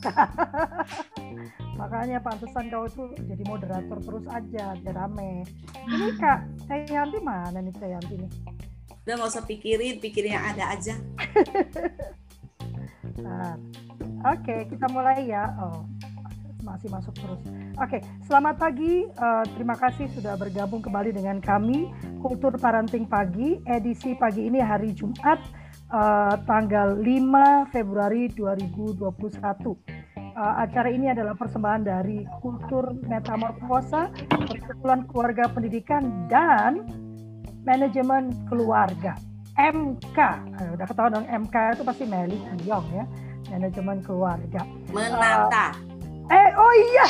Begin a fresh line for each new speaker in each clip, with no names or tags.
Makanya pantesan kau itu jadi moderator terus aja, biar rame. Ini Kak, Teh Yanti mana nih Teh Yanti nih?
Udah nggak usah pikirin, pikirin yang ada aja.
nah, Oke, okay, kita mulai ya. Oh, masih masuk terus. Oke, okay, selamat pagi. Uh, terima kasih sudah bergabung kembali dengan kami Kultur Parenting Pagi. Edisi pagi ini hari Jumat uh, tanggal 5 Februari 2021. Uh, acara ini adalah persembahan dari Kultur Metamorfosa, Persekutuan Keluarga Pendidikan dan Manajemen Keluarga. MK, uh, udah ketahuan dong MK itu pasti Meli Kiyong ya, Manajemen Keluarga.
Menata.
Uh, eh, oh iya.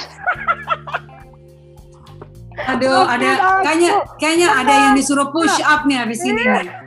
Aduh, ada kayaknya kayaknya ada yang disuruh push up nih habis ini nih.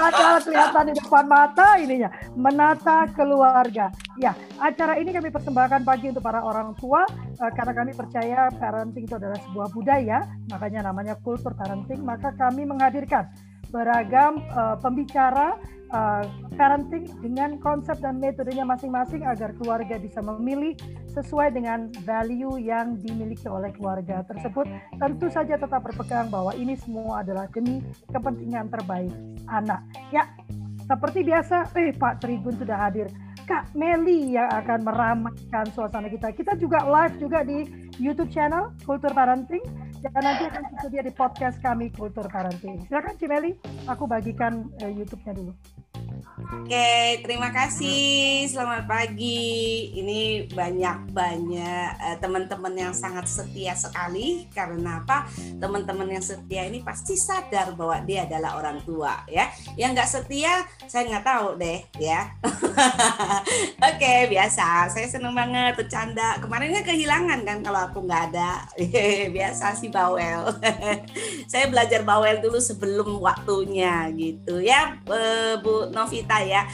Ada kelihatan di depan mata ininya menata keluarga. Ya, acara ini kami persembahkan pagi untuk para orang tua uh, karena kami percaya parenting itu adalah sebuah budaya, makanya namanya kultur parenting. Maka kami menghadirkan beragam uh, pembicara uh, parenting dengan konsep dan metodenya masing-masing agar keluarga bisa memilih sesuai dengan value yang dimiliki oleh keluarga tersebut. Tentu saja tetap berpegang bahwa ini semua adalah demi kepentingan terbaik anak. Ya, seperti biasa, eh Pak Trigun sudah hadir. Kak Meli yang akan meramaikan suasana kita. Kita juga live juga di YouTube channel Kultur Parenting dan nanti akan tersedia di podcast kami Kultur Parenting. Silakan Cimeli, aku bagikan uh, YouTube-nya dulu.
Oke, terima kasih. Selamat pagi. Ini banyak-banyak uh, teman-teman yang sangat setia sekali. Karena apa? Teman-teman yang setia ini pasti sadar bahwa dia adalah orang tua, ya. Yang nggak setia, saya nggak tahu deh, ya. Oke, biasa. Saya seneng banget bercanda. Kemarinnya kehilangan kan kalau aku nggak ada. biasa sih bawel. saya belajar bawel dulu sebelum waktunya gitu ya, eh, Bu Novita ya.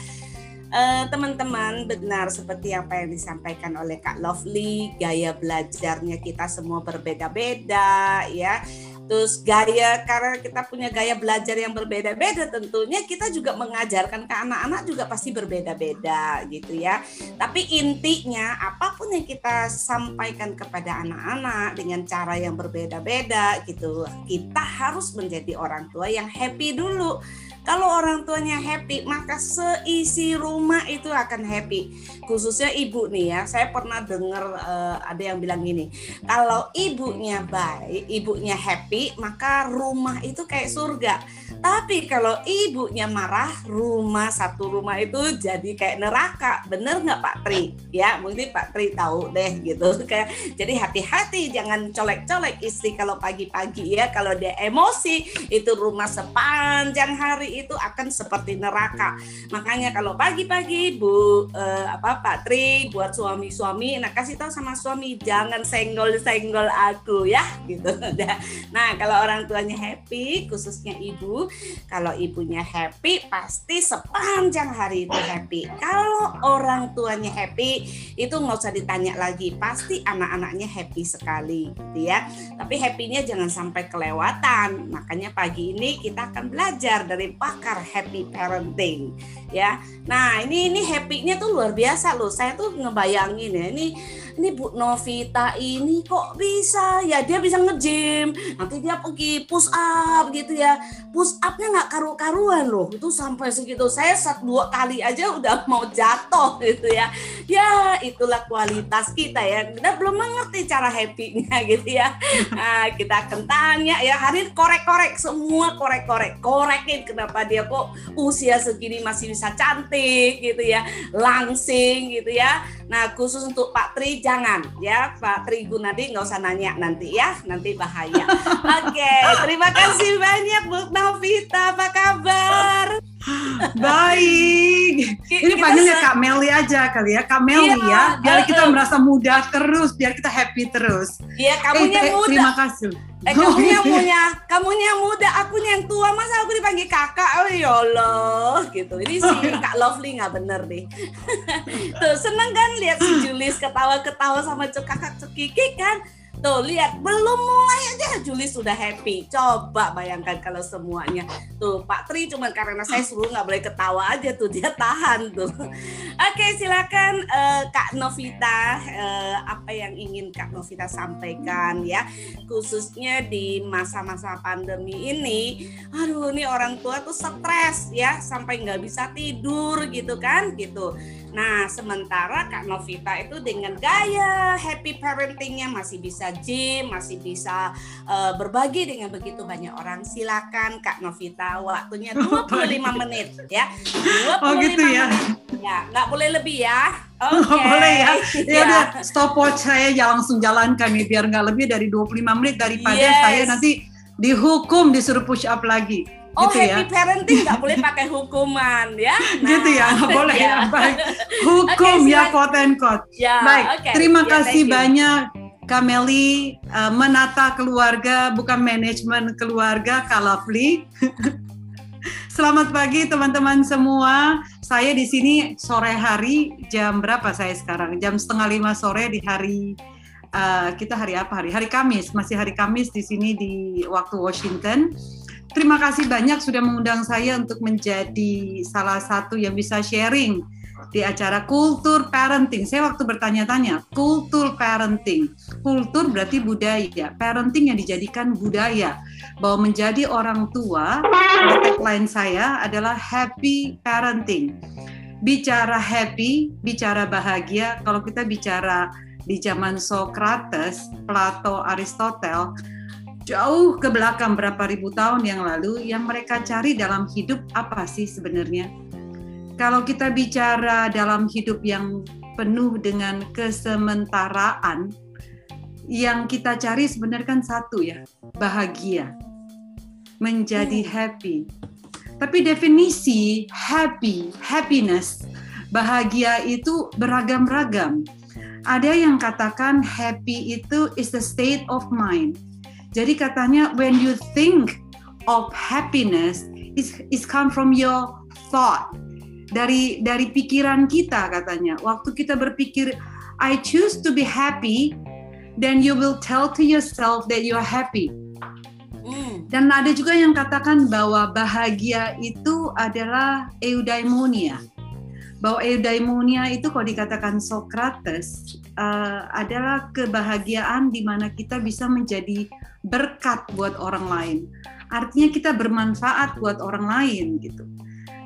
Teman-teman uh, benar seperti apa yang disampaikan oleh Kak Lovely, gaya belajarnya kita semua berbeda-beda ya. Terus gaya karena kita punya gaya belajar yang berbeda-beda tentunya kita juga mengajarkan ke anak-anak juga pasti berbeda-beda gitu ya. Tapi intinya apa pun yang kita sampaikan kepada anak-anak dengan cara yang berbeda-beda gitu kita harus menjadi orang tua yang happy dulu kalau orang tuanya happy, maka seisi rumah itu akan happy. Khususnya ibu nih ya, saya pernah dengar uh, ada yang bilang gini, kalau ibunya baik, ibunya happy, maka rumah itu kayak surga tapi kalau ibunya marah, rumah satu rumah itu jadi kayak neraka. Bener nggak Pak Tri? Ya, mungkin Pak Tri tahu deh gitu. Kayak jadi hati-hati jangan colek-colek istri kalau pagi-pagi ya. Kalau dia emosi, itu rumah sepanjang hari itu akan seperti neraka. Makanya kalau pagi-pagi Bu eh, apa Pak Tri buat suami-suami, nah kasih tahu sama suami jangan senggol-senggol aku ya gitu. Nah, kalau orang tuanya happy, khususnya ibu, kalau ibunya happy pasti sepanjang hari itu happy kalau orang tuanya happy itu nggak usah ditanya lagi pasti anak-anaknya happy sekali gitu ya tapi happynya jangan sampai kelewatan makanya pagi ini kita akan belajar dari pakar happy parenting ya. Nah ini ini happynya tuh luar biasa loh. Saya tuh ngebayangin ya ini ini Bu Novita ini kok bisa? Ya dia bisa nge-gym. Nanti dia pergi push up gitu ya. Push upnya nggak karu-karuan loh. Itu sampai segitu. Saya satu dua kali aja udah mau jatuh gitu ya. Ya itulah kualitas kita ya. Kita belum mengerti cara happy-nya gitu ya. Nah, kita akan tanya ya. Hari korek-korek. Semua korek-korek. Korekin kenapa dia kok usia segini masih bisa cantik gitu ya. Langsing gitu ya nah khusus untuk Pak Tri jangan. Ya Pak Tri Gunadi nggak usah nanya nanti ya. Nanti bahaya. Oke okay, terima kasih banyak Bu Novita. Apa kabar
Baik. Ini panggilnya Kak Meli aja kali ya, Kak Meli iya, ya, biar kita merasa muda terus, biar kita happy terus.
Iya, kamunya eh, muda.
Terima kasih.
Eh, kamu yang punya, kamu yang muda, aku yang tua, masa aku dipanggil kakak? Oh ya Allah, gitu. Ini si Kak Lovely nggak bener nih. Tuh seneng kan lihat si Julis ketawa-ketawa sama kakak cuk Kiki kan? Tuh lihat belum mulai aja Juli sudah happy. Coba bayangkan kalau semuanya. Tuh Pak Tri cuma karena saya suruh nggak boleh ketawa aja tuh dia tahan tuh. Oke silakan uh, Kak Novita uh, apa yang ingin Kak Novita sampaikan ya khususnya di masa-masa pandemi ini. Aduh ini orang tua tuh stres ya sampai nggak bisa tidur gitu kan gitu. Nah, sementara Kak Novita itu dengan gaya happy parentingnya masih bisa gym, masih bisa uh, berbagi dengan begitu banyak orang. Silakan Kak Novita, waktunya 25 menit ya. 25
oh gitu ya.
Menit. Ya, nggak boleh lebih ya.
Oke. Okay. boleh ya. Ya udah, stopwatch saya ya langsung jalankan nih biar nggak lebih dari 25 menit daripada yes. saya nanti dihukum disuruh push up lagi.
Oh gitu happy ya? parenting nggak boleh pakai hukuman ya?
Nah, gitu ya nggak boleh ya. ya. Baik. Hukum okay, ya quote and quote. Ya, Baik. Okay. Terima yeah, kasih banyak Kameli uh, menata keluarga bukan manajemen keluarga Kalafli. Selamat pagi teman-teman semua. Saya di sini sore hari jam berapa saya sekarang? Jam setengah lima sore di hari uh, kita hari apa hari? Hari Kamis. Masih hari Kamis di sini di waktu Washington. Terima kasih banyak sudah mengundang saya untuk menjadi salah satu yang bisa sharing di acara kultur parenting. Saya waktu bertanya-tanya, kultur parenting. Kultur berarti budaya. Parenting yang dijadikan budaya. Bahwa menjadi orang tua, tagline saya adalah happy parenting. Bicara happy, bicara bahagia, kalau kita bicara di zaman Socrates, Plato, Aristotle, jauh ke belakang berapa ribu tahun yang lalu yang mereka cari dalam hidup apa sih sebenarnya? Kalau kita bicara dalam hidup yang penuh dengan kesementaraan, yang kita cari sebenarnya kan satu ya, bahagia. Menjadi hmm. happy. Tapi definisi happy, happiness, bahagia itu beragam-ragam. Ada yang katakan happy itu is the state of mind jadi katanya when you think of happiness is is come from your thought. Dari dari pikiran kita katanya. Waktu kita berpikir I choose to be happy, then you will tell to yourself that you are happy. Hmm. Dan ada juga yang katakan bahwa bahagia itu adalah eudaimonia. Bahwa eudaimonia itu kalau dikatakan Socrates uh, adalah kebahagiaan di mana kita bisa menjadi berkat buat orang lain. Artinya kita bermanfaat buat orang lain gitu.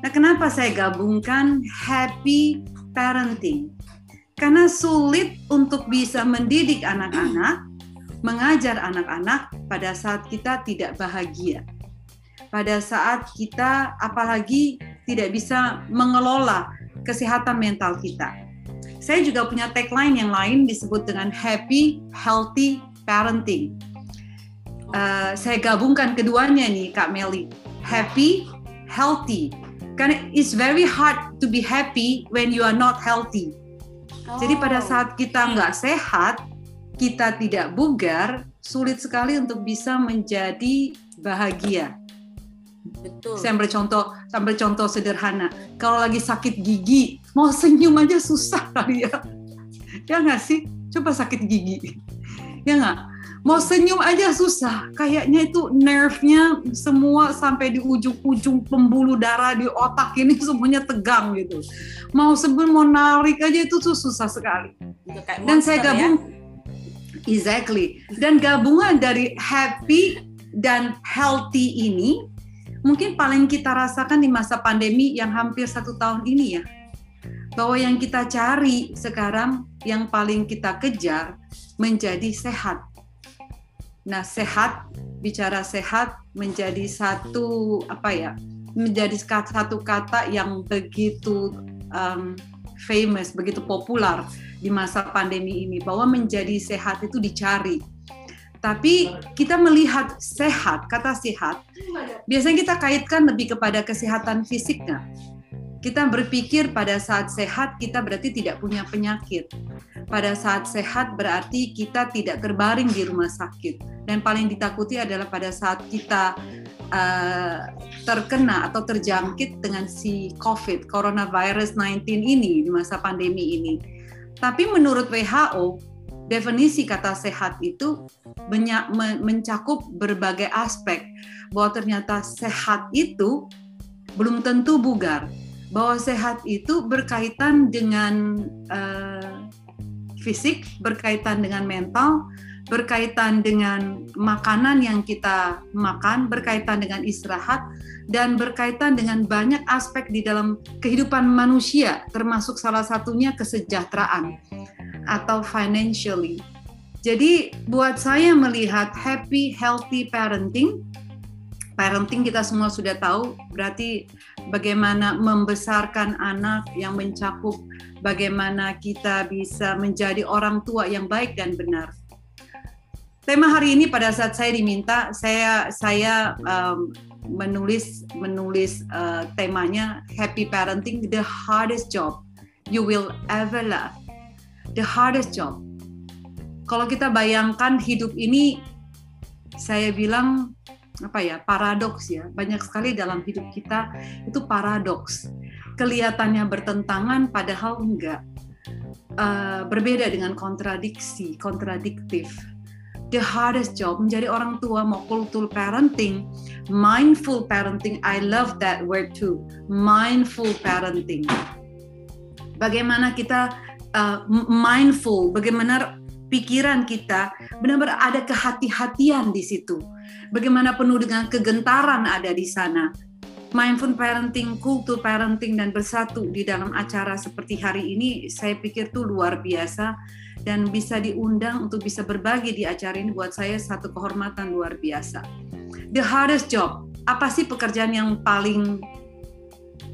Nah, kenapa saya gabungkan happy parenting? Karena sulit untuk bisa mendidik anak-anak, mengajar anak-anak pada saat kita tidak bahagia. Pada saat kita apalagi tidak bisa mengelola kesehatan mental kita. Saya juga punya tagline yang lain disebut dengan happy healthy parenting uh, saya gabungkan keduanya nih Kak Meli. Happy, healthy. Karena it's very hard to be happy when you are not healthy. Oh. Jadi pada oh. saat kita nggak sehat, kita tidak bugar, sulit sekali untuk bisa menjadi bahagia. Betul. Saya ambil contoh, sambil contoh sederhana. Kalau lagi sakit gigi, mau senyum aja susah kali ya. Ya nggak sih? Coba sakit gigi. Ya nggak? mau senyum aja susah kayaknya itu nerve-nya semua sampai di ujung-ujung pembuluh darah di otak ini semuanya tegang gitu mau sebelum mau narik aja itu tuh susah sekali dan saya ya? gabung ya? exactly dan gabungan dari happy dan healthy ini mungkin paling kita rasakan di masa pandemi yang hampir satu tahun ini ya bahwa yang kita cari sekarang yang paling kita kejar menjadi sehat Nah, sehat bicara sehat menjadi satu apa ya? Menjadi satu kata yang begitu um, famous, begitu populer di masa pandemi ini bahwa menjadi sehat itu dicari. Tapi kita melihat sehat, kata sehat, biasanya kita kaitkan lebih kepada kesehatan fisiknya kita berpikir pada saat sehat kita berarti tidak punya penyakit. Pada saat sehat berarti kita tidak terbaring di rumah sakit. Dan paling ditakuti adalah pada saat kita uh, terkena atau terjangkit dengan si COVID, coronavirus 19 ini di masa pandemi ini. Tapi menurut WHO definisi kata sehat itu mencakup berbagai aspek. Bahwa ternyata sehat itu belum tentu bugar. Bahwa sehat itu berkaitan dengan uh, fisik berkaitan dengan mental berkaitan dengan makanan yang kita makan berkaitan dengan istirahat dan berkaitan dengan banyak aspek di dalam kehidupan manusia termasuk salah satunya kesejahteraan atau financially. Jadi buat saya melihat happy healthy parenting parenting kita semua sudah tahu berarti bagaimana membesarkan anak yang mencakup bagaimana kita bisa menjadi orang tua yang baik dan benar. Tema hari ini pada saat saya diminta saya saya um, menulis menulis uh, temanya happy parenting the hardest job you will ever love the hardest job. Kalau kita bayangkan hidup ini, saya bilang apa ya paradoks ya. Banyak sekali dalam hidup kita itu paradoks. Kelihatannya bertentangan padahal enggak. Uh, berbeda dengan kontradiksi kontradiktif. The hardest job menjadi orang tua mau cultural parenting mindful parenting I love that word too mindful parenting. Bagaimana kita uh, mindful, bagaimana pikiran kita benar-benar ada kehati-hatian di situ. Bagaimana penuh dengan kegentaran ada di sana. Mindful parenting, kultur parenting dan bersatu di dalam acara seperti hari ini saya pikir tuh luar biasa dan bisa diundang untuk bisa berbagi di acara ini buat saya satu kehormatan luar biasa. The hardest job, apa sih pekerjaan yang paling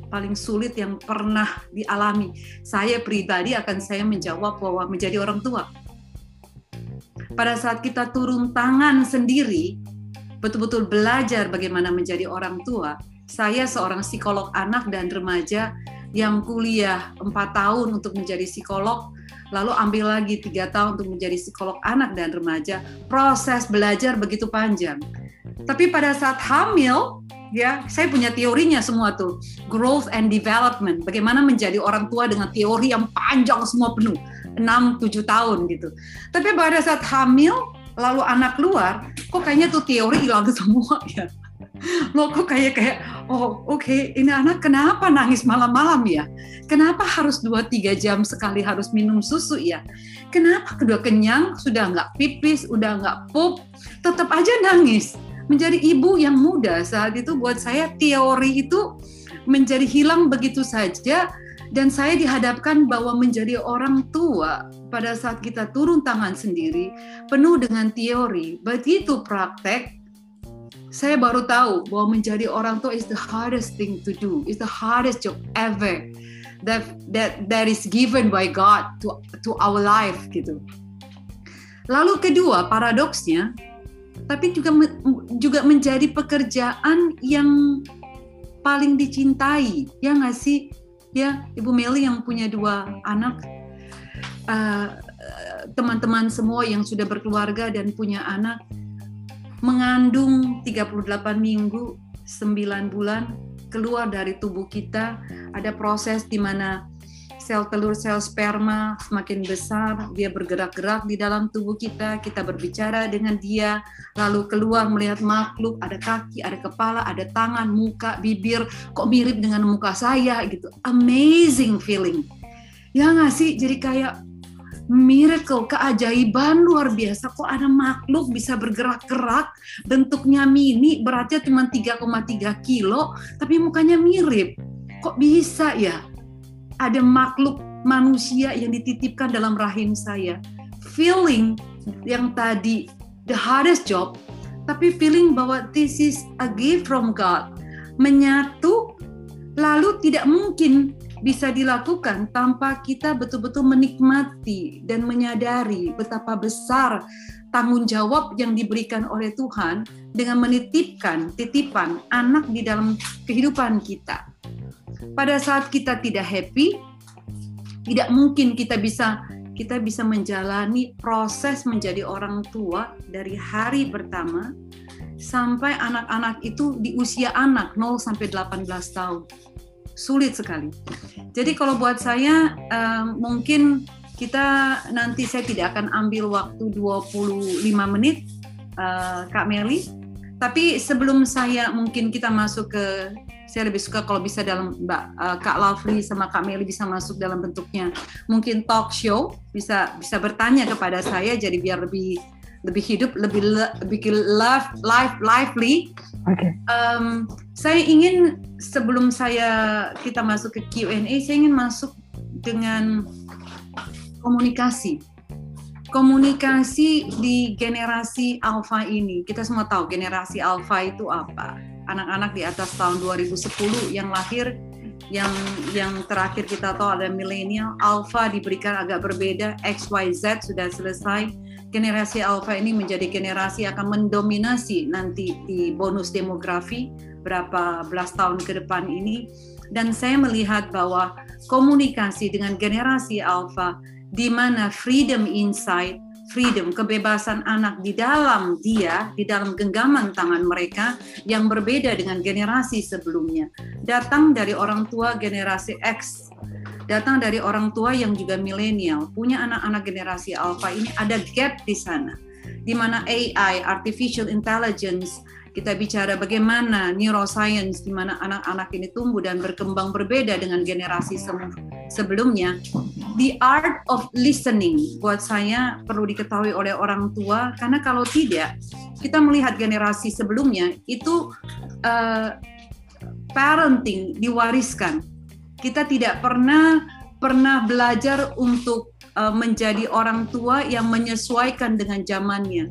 paling sulit yang pernah dialami. Saya pribadi akan saya menjawab bahwa menjadi orang tua. Pada saat kita turun tangan sendiri, betul-betul belajar bagaimana menjadi orang tua, saya seorang psikolog anak dan remaja yang kuliah empat tahun untuk menjadi psikolog, lalu ambil lagi tiga tahun untuk menjadi psikolog anak dan remaja. Proses belajar begitu panjang. Tapi pada saat hamil, ya saya punya teorinya semua tuh. Growth and development. Bagaimana menjadi orang tua dengan teori yang panjang semua penuh. 6-7 tahun gitu. Tapi pada saat hamil lalu anak keluar kok kayaknya tuh teori hilang semua ya. Lo kok kayak kayak oh oke okay, ini anak kenapa nangis malam-malam ya? Kenapa harus dua tiga jam sekali harus minum susu ya? Kenapa kedua kenyang sudah nggak pipis udah nggak pup tetap aja nangis menjadi ibu yang muda. Saat itu buat saya teori itu menjadi hilang begitu saja dan saya dihadapkan bahwa menjadi orang tua pada saat kita turun tangan sendiri penuh dengan teori. Begitu praktek saya baru tahu bahwa menjadi orang tua is the hardest thing to do. Is the hardest job ever that that that is given by God to to our life gitu. Lalu kedua paradoksnya tapi juga juga menjadi pekerjaan yang paling dicintai. Ya nggak sih? Ya Ibu Meli yang punya dua anak uh, teman-teman semua yang sudah berkeluarga dan punya anak mengandung 38 minggu 9 bulan keluar dari tubuh kita. Ada proses di mana sel telur sel sperma semakin besar, dia bergerak-gerak di dalam tubuh kita, kita berbicara dengan dia, lalu keluar melihat makhluk, ada kaki, ada kepala, ada tangan, muka, bibir, kok mirip dengan muka saya gitu. Amazing feeling. Ya nggak sih? Jadi kayak miracle, keajaiban luar biasa. Kok ada makhluk bisa bergerak-gerak, bentuknya mini, beratnya cuma 3,3 kilo, tapi mukanya mirip. Kok bisa ya? Ada makhluk manusia yang dititipkan dalam rahim saya. Feeling yang tadi the hardest job, tapi feeling bahwa this is a gift from God. Menyatu lalu tidak mungkin bisa dilakukan tanpa kita betul-betul menikmati dan menyadari betapa besar tanggung jawab yang diberikan oleh Tuhan dengan menitipkan titipan anak di dalam kehidupan kita pada saat kita tidak happy, tidak mungkin kita bisa kita bisa menjalani proses menjadi orang tua dari hari pertama sampai anak-anak itu di usia anak 0 sampai 18 tahun. Sulit sekali. Jadi kalau buat saya um, mungkin Kita nanti saya tidak akan ambil waktu 25 menit, uh, Kak Meli. Tapi sebelum saya mungkin kita masuk ke saya lebih suka kalau bisa dalam Mbak uh, Kak Lovely sama Kak Meli bisa masuk dalam bentuknya mungkin talk show bisa bisa bertanya kepada saya jadi biar lebih lebih hidup lebih lebih live live lively. Oke. Okay. Um, saya ingin sebelum saya kita masuk ke Q&A saya ingin masuk dengan komunikasi komunikasi di generasi alpha ini. Kita semua tahu generasi alpha itu apa anak-anak di atas tahun 2010 yang lahir yang yang terakhir kita tahu ada milenial alpha diberikan agak berbeda X Y Z sudah selesai. Generasi alpha ini menjadi generasi akan mendominasi nanti di bonus demografi berapa belas tahun ke depan ini. Dan saya melihat bahwa komunikasi dengan generasi alpha di mana freedom insight freedom, kebebasan anak di dalam dia, di dalam genggaman tangan mereka yang berbeda dengan generasi sebelumnya. Datang dari orang tua generasi X, datang dari orang tua yang juga milenial, punya anak-anak generasi alpha ini ada gap di sana. Di mana AI, artificial intelligence, kita bicara bagaimana neuroscience di mana anak-anak ini tumbuh dan berkembang berbeda dengan generasi sebelumnya. The art of listening buat saya perlu diketahui oleh orang tua karena kalau tidak kita melihat generasi sebelumnya itu uh, parenting diwariskan. Kita tidak pernah pernah belajar untuk uh, menjadi orang tua yang menyesuaikan dengan zamannya.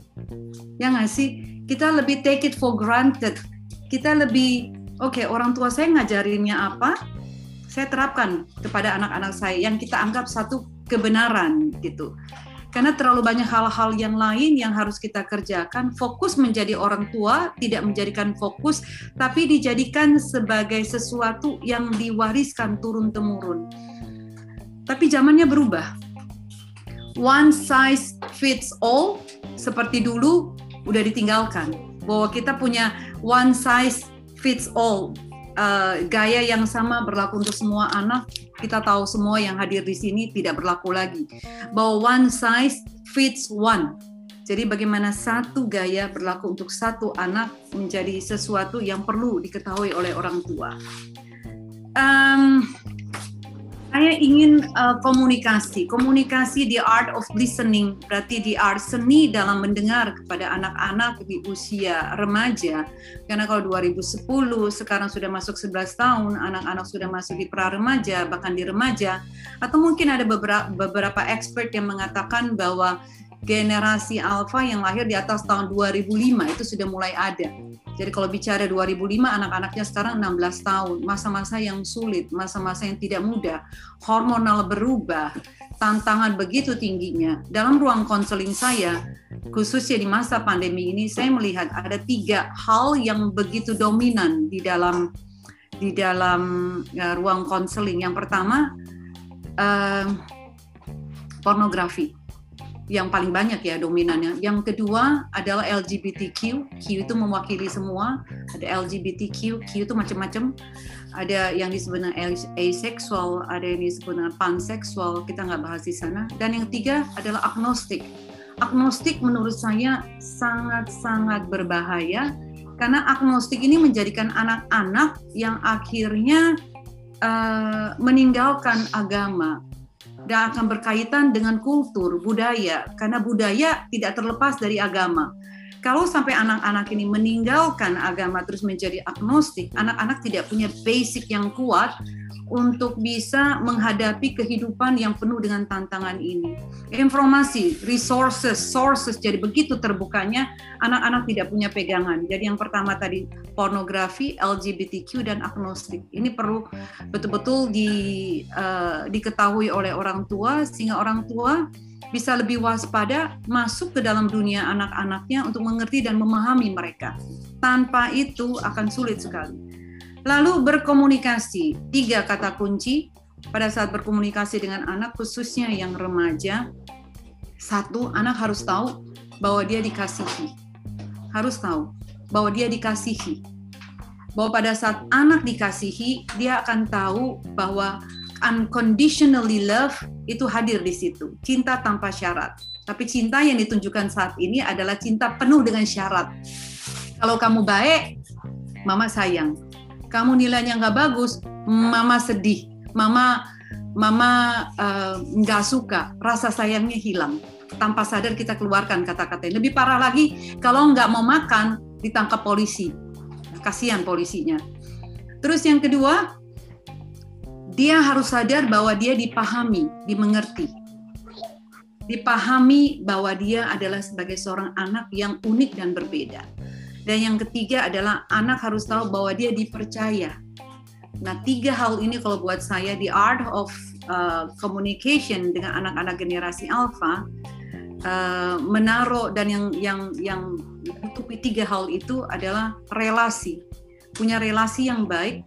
Ya nggak sih? kita lebih take it for granted. Kita lebih oke okay, orang tua saya ngajarinnya apa, saya terapkan kepada anak-anak saya yang kita anggap satu kebenaran gitu. Karena terlalu banyak hal-hal yang lain yang harus kita kerjakan. Fokus menjadi orang tua tidak menjadikan fokus, tapi dijadikan sebagai sesuatu yang diwariskan turun temurun. Tapi zamannya berubah. One size fits all seperti dulu udah ditinggalkan bahwa kita punya one size fits all uh, gaya yang sama berlaku untuk semua anak kita tahu semua yang hadir di sini tidak berlaku lagi. Bahwa one size fits one. Jadi bagaimana satu gaya berlaku untuk satu anak menjadi sesuatu yang perlu diketahui oleh orang tua. Um, saya ingin uh, komunikasi. Komunikasi the art of listening berarti the art seni dalam mendengar kepada anak-anak di usia remaja. Karena kalau 2010 sekarang sudah masuk 11 tahun, anak-anak sudah masuk di pra remaja bahkan di remaja atau mungkin ada beberapa beberapa expert yang mengatakan bahwa generasi alpha yang lahir di atas tahun 2005 itu sudah mulai ada jadi kalau bicara 2005 anak-anaknya sekarang 16 tahun, masa-masa yang sulit, masa-masa yang tidak mudah, hormonal berubah, tantangan begitu tingginya. Dalam ruang konseling saya, khususnya di masa pandemi ini, saya melihat ada tiga hal yang begitu dominan di dalam di dalam ya, ruang konseling. Yang pertama, uh, pornografi yang paling banyak ya dominannya. Yang kedua adalah LGBTQ. Q itu mewakili semua. Ada LGBTQ, Q itu macam-macam. Ada yang disebut dengan asexual, ada yang disebut dengan panseksual. Kita nggak bahas di sana. Dan yang ketiga adalah agnostik. Agnostik menurut saya sangat-sangat berbahaya karena agnostik ini menjadikan anak-anak yang akhirnya uh, meninggalkan agama dan akan berkaitan dengan kultur, budaya, karena budaya tidak terlepas dari agama. Kalau sampai anak-anak ini meninggalkan agama terus menjadi agnostik, anak-anak tidak punya basic yang kuat untuk bisa menghadapi kehidupan yang penuh dengan tantangan ini. Informasi, resources, sources jadi begitu terbukanya anak-anak tidak punya pegangan. Jadi yang pertama tadi pornografi, LGBTQ dan agnostik. Ini perlu betul-betul di, uh, diketahui oleh orang tua sehingga orang tua bisa lebih waspada masuk ke dalam dunia anak-anaknya untuk mengerti dan memahami mereka. Tanpa itu akan sulit sekali. Lalu berkomunikasi, tiga kata kunci pada saat berkomunikasi dengan anak khususnya yang remaja. Satu, anak harus tahu bahwa dia dikasihi. Harus tahu bahwa dia dikasihi. Bahwa pada saat anak dikasihi, dia akan tahu bahwa unconditionally love itu hadir di situ, cinta tanpa syarat. Tapi cinta yang ditunjukkan saat ini adalah cinta penuh dengan syarat. Kalau kamu baik, mama sayang. Kamu nilainya nggak bagus, mama sedih. Mama mama uh, nggak suka, rasa sayangnya hilang. Tanpa sadar kita keluarkan kata-kata. Lebih parah lagi kalau nggak mau makan ditangkap polisi. Kasihan polisinya. Terus yang kedua, dia harus sadar bahwa dia dipahami, dimengerti dipahami bahwa dia adalah sebagai seorang anak yang unik dan berbeda. Dan yang ketiga adalah anak harus tahu bahwa dia dipercaya. Nah, tiga hal ini kalau buat saya di art of uh, communication dengan anak-anak generasi alpha uh, menaruh dan yang yang yang menutupi tiga hal itu adalah relasi. Punya relasi yang baik.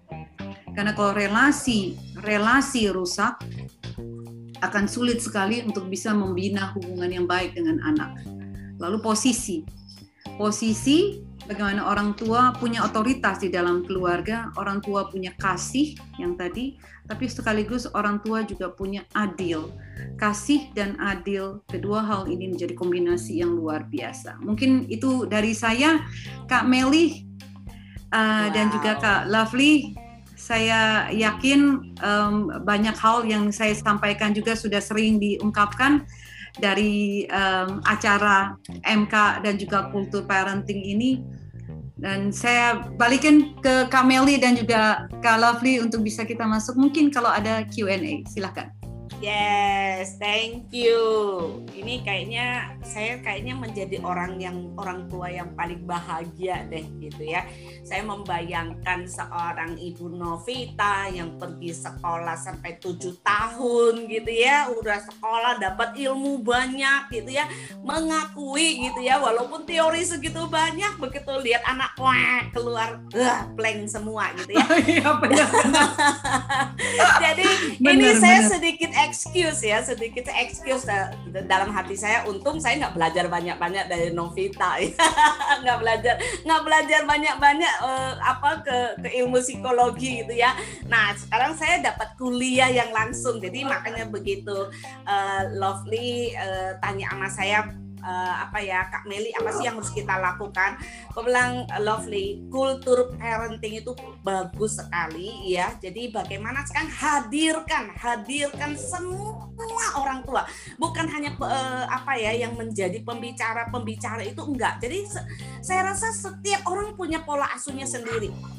Karena kalau relasi relasi rusak, akan sulit sekali untuk bisa membina hubungan yang baik dengan anak. Lalu posisi. Posisi bagaimana orang tua punya otoritas di dalam keluarga, orang tua punya kasih yang tadi, tapi sekaligus orang tua juga punya adil. Kasih dan adil, kedua hal ini menjadi kombinasi yang luar biasa. Mungkin itu dari saya, Kak Meli uh, wow. dan juga Kak Lovely saya yakin um, banyak hal yang saya sampaikan juga sudah sering diungkapkan dari um, acara MK dan juga kultur parenting ini dan saya balikin ke Kameli dan juga Kak Lovely untuk bisa kita masuk mungkin kalau ada Q&A silahkan.
Yes, thank you. Ini kayaknya saya kayaknya menjadi orang yang orang tua yang paling bahagia deh gitu ya. Saya membayangkan seorang ibu Novita yang pergi sekolah sampai tujuh tahun gitu ya, udah sekolah dapat ilmu banyak gitu ya, mengakui gitu ya, walaupun teori segitu banyak, begitu lihat anak wah keluar, uh, blank semua gitu ya. Iya, Jadi ini saya sedikit excuse ya sedikit excuse dalam hati saya. Untung saya nggak belajar banyak-banyak dari Novita ya. Nggak belajar nggak belajar banyak-banyak uh, apa ke ke ilmu psikologi gitu ya. Nah sekarang saya dapat kuliah yang langsung. Jadi makanya begitu uh, Lovely uh, tanya sama saya uh, apa ya Kak Meli apa sih yang harus kita lakukan? Aku bilang lovely kultur parenting itu bagus sekali ya. Jadi bagaimana sekarang hadirkan hadirkan semua orang tua bukan hanya uh, apa ya yang menjadi pembicara pembicara itu enggak. Jadi saya rasa setiap orang punya pola asuhnya sendiri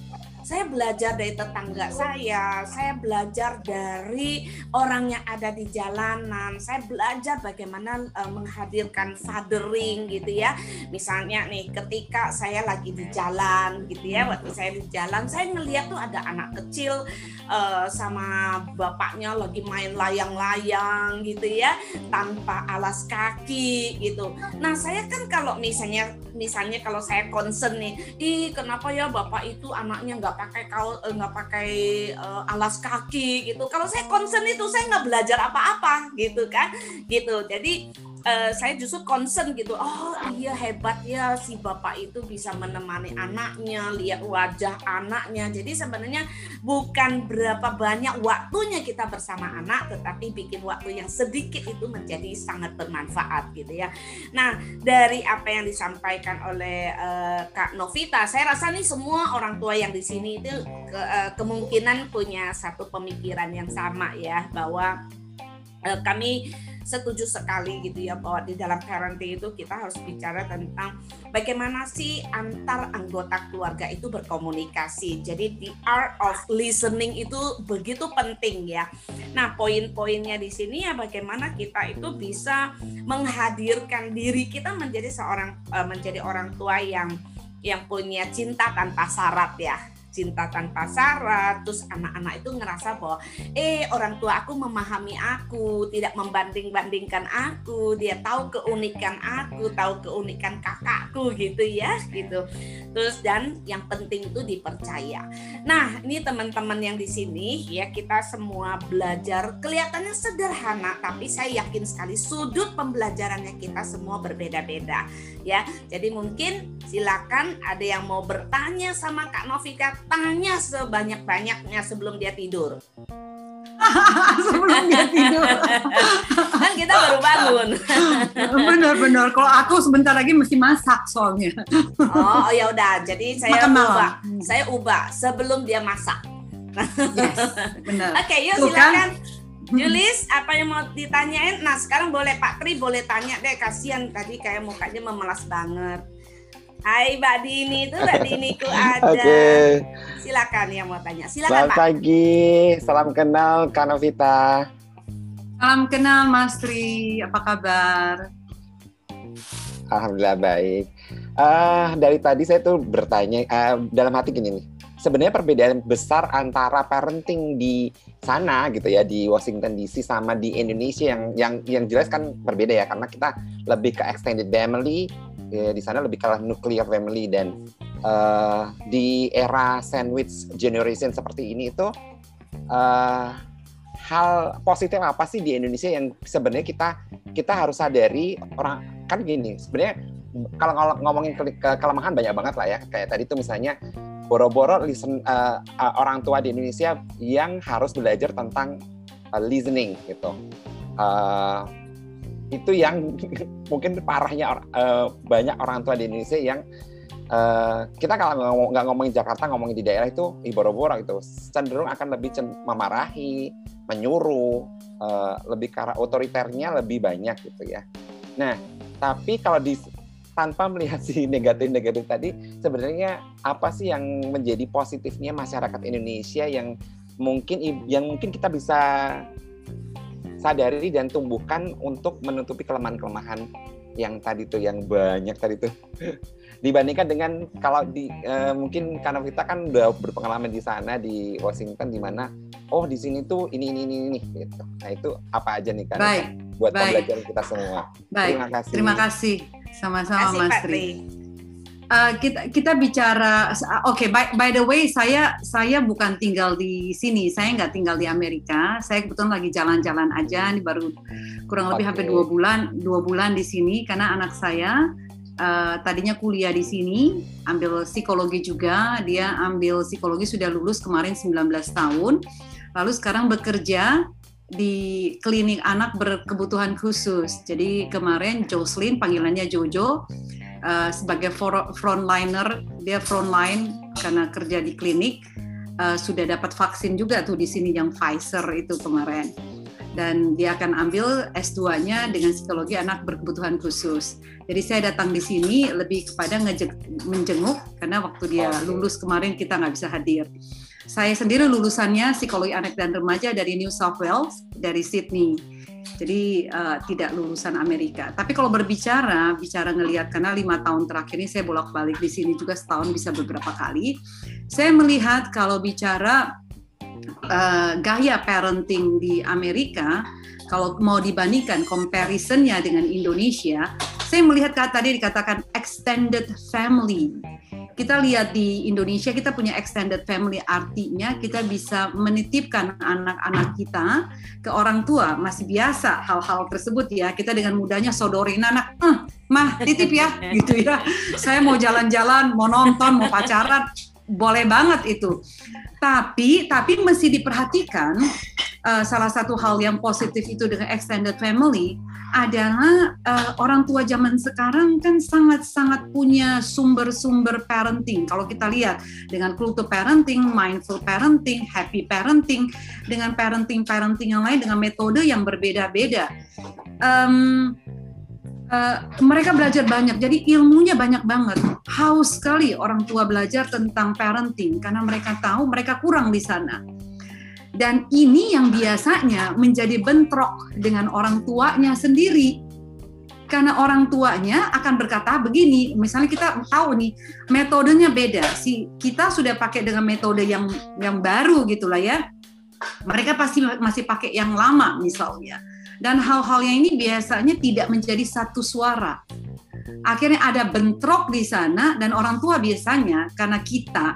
saya belajar dari tetangga saya, saya belajar dari orang yang ada di jalanan, saya belajar bagaimana uh, menghadirkan fathering gitu ya. Misalnya nih ketika saya lagi di jalan gitu ya, waktu saya di jalan saya ngeliat tuh ada anak kecil uh, sama bapaknya lagi main layang-layang gitu ya, tanpa alas kaki gitu. Nah, saya kan kalau misalnya misalnya kalau saya concern nih, ih kenapa ya bapak itu anaknya nggak pakai kau eh, nggak pakai uh, alas kaki gitu. Kalau saya concern itu saya nggak belajar apa-apa gitu kan, gitu. Jadi uh, saya justru concern gitu. Oh iya hebat ya si bapak itu bisa menemani anaknya lihat wajah anaknya. Jadi sebenarnya bukan berapa banyak waktunya kita bersama anak tetapi bikin waktu yang sedikit itu menjadi sangat bermanfaat gitu ya. Nah dari apa yang disampaikan oleh uh, Kak Novita saya rasa nih semua orang tua yang di sini itu ke, uh, kemungkinan punya satu pemikiran yang sama ya bahwa kami setuju sekali gitu ya bahwa di dalam parenting itu kita harus bicara tentang bagaimana sih antar anggota keluarga itu berkomunikasi. Jadi the art of listening itu begitu penting ya. Nah, poin-poinnya di sini ya bagaimana kita itu bisa menghadirkan diri kita menjadi seorang eh, menjadi orang tua yang yang punya cinta tanpa syarat ya cinta tanpa syarat terus anak-anak itu ngerasa bahwa eh orang tua aku memahami aku tidak membanding-bandingkan aku dia tahu keunikan aku tahu keunikan kakakku gitu ya gitu. Terus dan yang penting itu dipercaya. Nah ini teman-teman yang di sini ya kita semua belajar kelihatannya sederhana tapi saya yakin sekali sudut pembelajarannya kita semua berbeda-beda ya. Jadi mungkin silakan ada yang mau bertanya sama Kak Novika tanya sebanyak-banyaknya sebelum dia tidur.
sebelum dia tidur.
kan kita baru bangun.
Benar-benar. Kalau aku sebentar lagi mesti masak soalnya.
oh, oh ya udah. Jadi saya Makan ubah. Malam. Saya ubah sebelum dia masak.
yes, benar.
Oke, okay, yuk Tuh, silakan. Kan? Julis, apa yang mau ditanyain? Nah, sekarang boleh Pak Tri boleh tanya deh. Kasihan tadi kayak mukanya memelas banget. Hai Mbak Dini itu Mbak Dini ku ada. Oke. Okay. Silakan yang mau tanya. Silakan
Selamat Pak. pagi, salam kenal Kanovita.
Salam kenal Mas Tri, apa kabar?
Alhamdulillah baik. Uh, dari tadi saya tuh bertanya uh, dalam hati gini nih. Sebenarnya perbedaan besar antara parenting di sana gitu ya di Washington DC sama di Indonesia yang yang yang jelas kan berbeda ya karena kita lebih ke extended family ya, di sana lebih kalah nuclear family dan uh, di era sandwich generation seperti ini itu uh, hal positif apa sih di Indonesia yang sebenarnya kita kita harus sadari orang kan gini sebenarnya kalau ngomongin ke, ke kelemahan banyak banget lah ya. Kayak tadi tuh misalnya boro-boro listen uh, uh, orang tua di Indonesia yang harus belajar tentang uh, listening gitu. Uh, itu yang mungkin parahnya uh, banyak orang tua di Indonesia yang uh, kita kalau ngomong, nggak ngomongin Jakarta ngomongin di daerah itu iboro-boro itu cenderung akan lebih memarahi menyuruh uh, lebih karena otoriternya lebih banyak gitu ya. Nah tapi kalau di tanpa melihat si negatif-negatif tadi sebenarnya apa sih yang menjadi positifnya masyarakat Indonesia yang mungkin yang mungkin kita bisa sadari dan tumbuhkan untuk menutupi kelemahan-kelemahan yang tadi tuh yang banyak tadi tuh dibandingkan dengan kalau di uh, mungkin karena kita kan udah berpengalaman di sana di Washington di mana oh di sini tuh ini ini ini ini gitu. Nah itu apa aja nih kan buat baik. pembelajaran kita semua.
Baik. Terima kasih. Terima kasih. Sama-sama Mas Tri uh, kita kita bicara oke okay, by, by the way saya saya bukan tinggal di sini saya nggak tinggal di Amerika saya kebetulan lagi jalan-jalan aja ini baru kurang lebih okay. hampir dua bulan dua bulan di sini karena anak saya uh, tadinya kuliah di sini ambil psikologi juga dia ambil psikologi sudah lulus kemarin 19 tahun lalu sekarang bekerja di klinik anak berkebutuhan khusus. Jadi kemarin Jocelyn panggilannya Jojo uh, sebagai frontliner dia frontline karena kerja di klinik uh, sudah dapat vaksin juga tuh di sini yang Pfizer itu kemarin dan dia akan ambil S2-nya dengan psikologi anak berkebutuhan khusus. Jadi saya datang di sini lebih kepada menjenguk karena waktu dia lulus kemarin kita nggak bisa hadir. Saya sendiri lulusannya psikologi anak dan remaja dari New South Wales dari Sydney jadi uh, tidak lulusan Amerika. Tapi kalau berbicara, bicara ngelihat karena lima tahun terakhir ini saya bolak-balik di sini juga setahun bisa beberapa kali. Saya melihat kalau bicara uh, gaya parenting di Amerika, kalau mau dibandingkan comparisonnya dengan Indonesia, saya melihat tadi dikatakan extended family kita lihat di Indonesia kita punya extended family artinya kita bisa menitipkan anak-anak kita ke orang tua. Masih biasa hal-hal tersebut ya. Kita dengan mudahnya sodorin anak. Eh, mah titip ya gitu ya. Saya mau jalan-jalan mau nonton mau pacaran. Boleh banget itu. Tapi tapi mesti diperhatikan uh, salah satu hal yang positif itu dengan extended family adalah uh, orang tua zaman sekarang kan sangat-sangat punya sumber-sumber parenting. Kalau kita lihat dengan kultur parenting, mindful parenting, happy parenting, dengan parenting-parenting yang lain dengan metode yang berbeda-beda. Um, Uh, mereka belajar banyak, jadi ilmunya banyak banget. Haus sekali orang tua belajar tentang parenting karena mereka tahu mereka kurang di sana dan ini yang biasanya menjadi bentrok dengan orang tuanya sendiri. Karena orang tuanya akan berkata begini, misalnya kita tahu nih metodenya beda. Si kita sudah pakai dengan metode yang yang baru gitulah ya. Mereka pasti masih pakai yang lama misalnya. Dan hal-hal yang ini biasanya tidak menjadi satu suara. Akhirnya ada bentrok di sana dan orang tua biasanya karena kita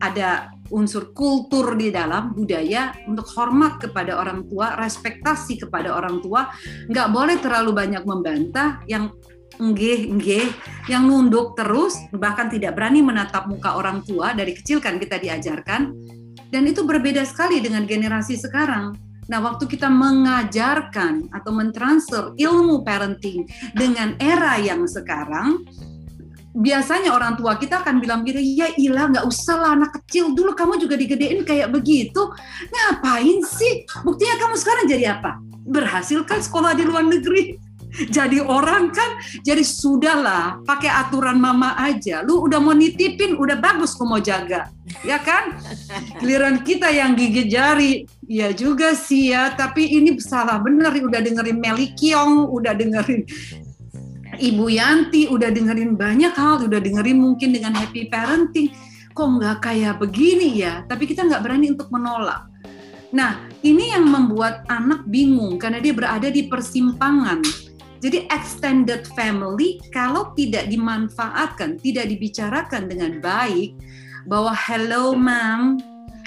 ada unsur kultur di dalam budaya untuk hormat kepada orang tua, respektasi kepada orang tua, nggak boleh terlalu banyak membantah yang enggeh enggeh yang nunduk terus bahkan tidak berani menatap muka orang tua dari kecil kan kita diajarkan. Dan itu berbeda sekali dengan generasi sekarang. Nah, waktu kita mengajarkan atau mentransfer ilmu parenting dengan era yang sekarang, biasanya orang tua kita akan bilang gini, ya ilah nggak usah lah anak kecil. Dulu kamu juga digedein kayak begitu, ngapain sih? Buktinya kamu sekarang jadi apa? Berhasil kan sekolah di luar negeri? jadi orang kan? Jadi sudahlah pakai aturan mama aja. Lu udah mau nitipin udah bagus kok mau jaga. Ya kan? Giliran kita yang gigit jari. Ya juga sih ya tapi ini salah bener. Udah dengerin Meli Kiong udah dengerin Ibu Yanti udah dengerin banyak hal udah dengerin mungkin dengan happy parenting. Kok nggak kayak begini ya? Tapi kita nggak berani untuk menolak. Nah, ini yang membuat anak bingung karena dia berada di persimpangan. Jadi extended family kalau tidak dimanfaatkan, tidak dibicarakan dengan baik bahwa hello ma'am,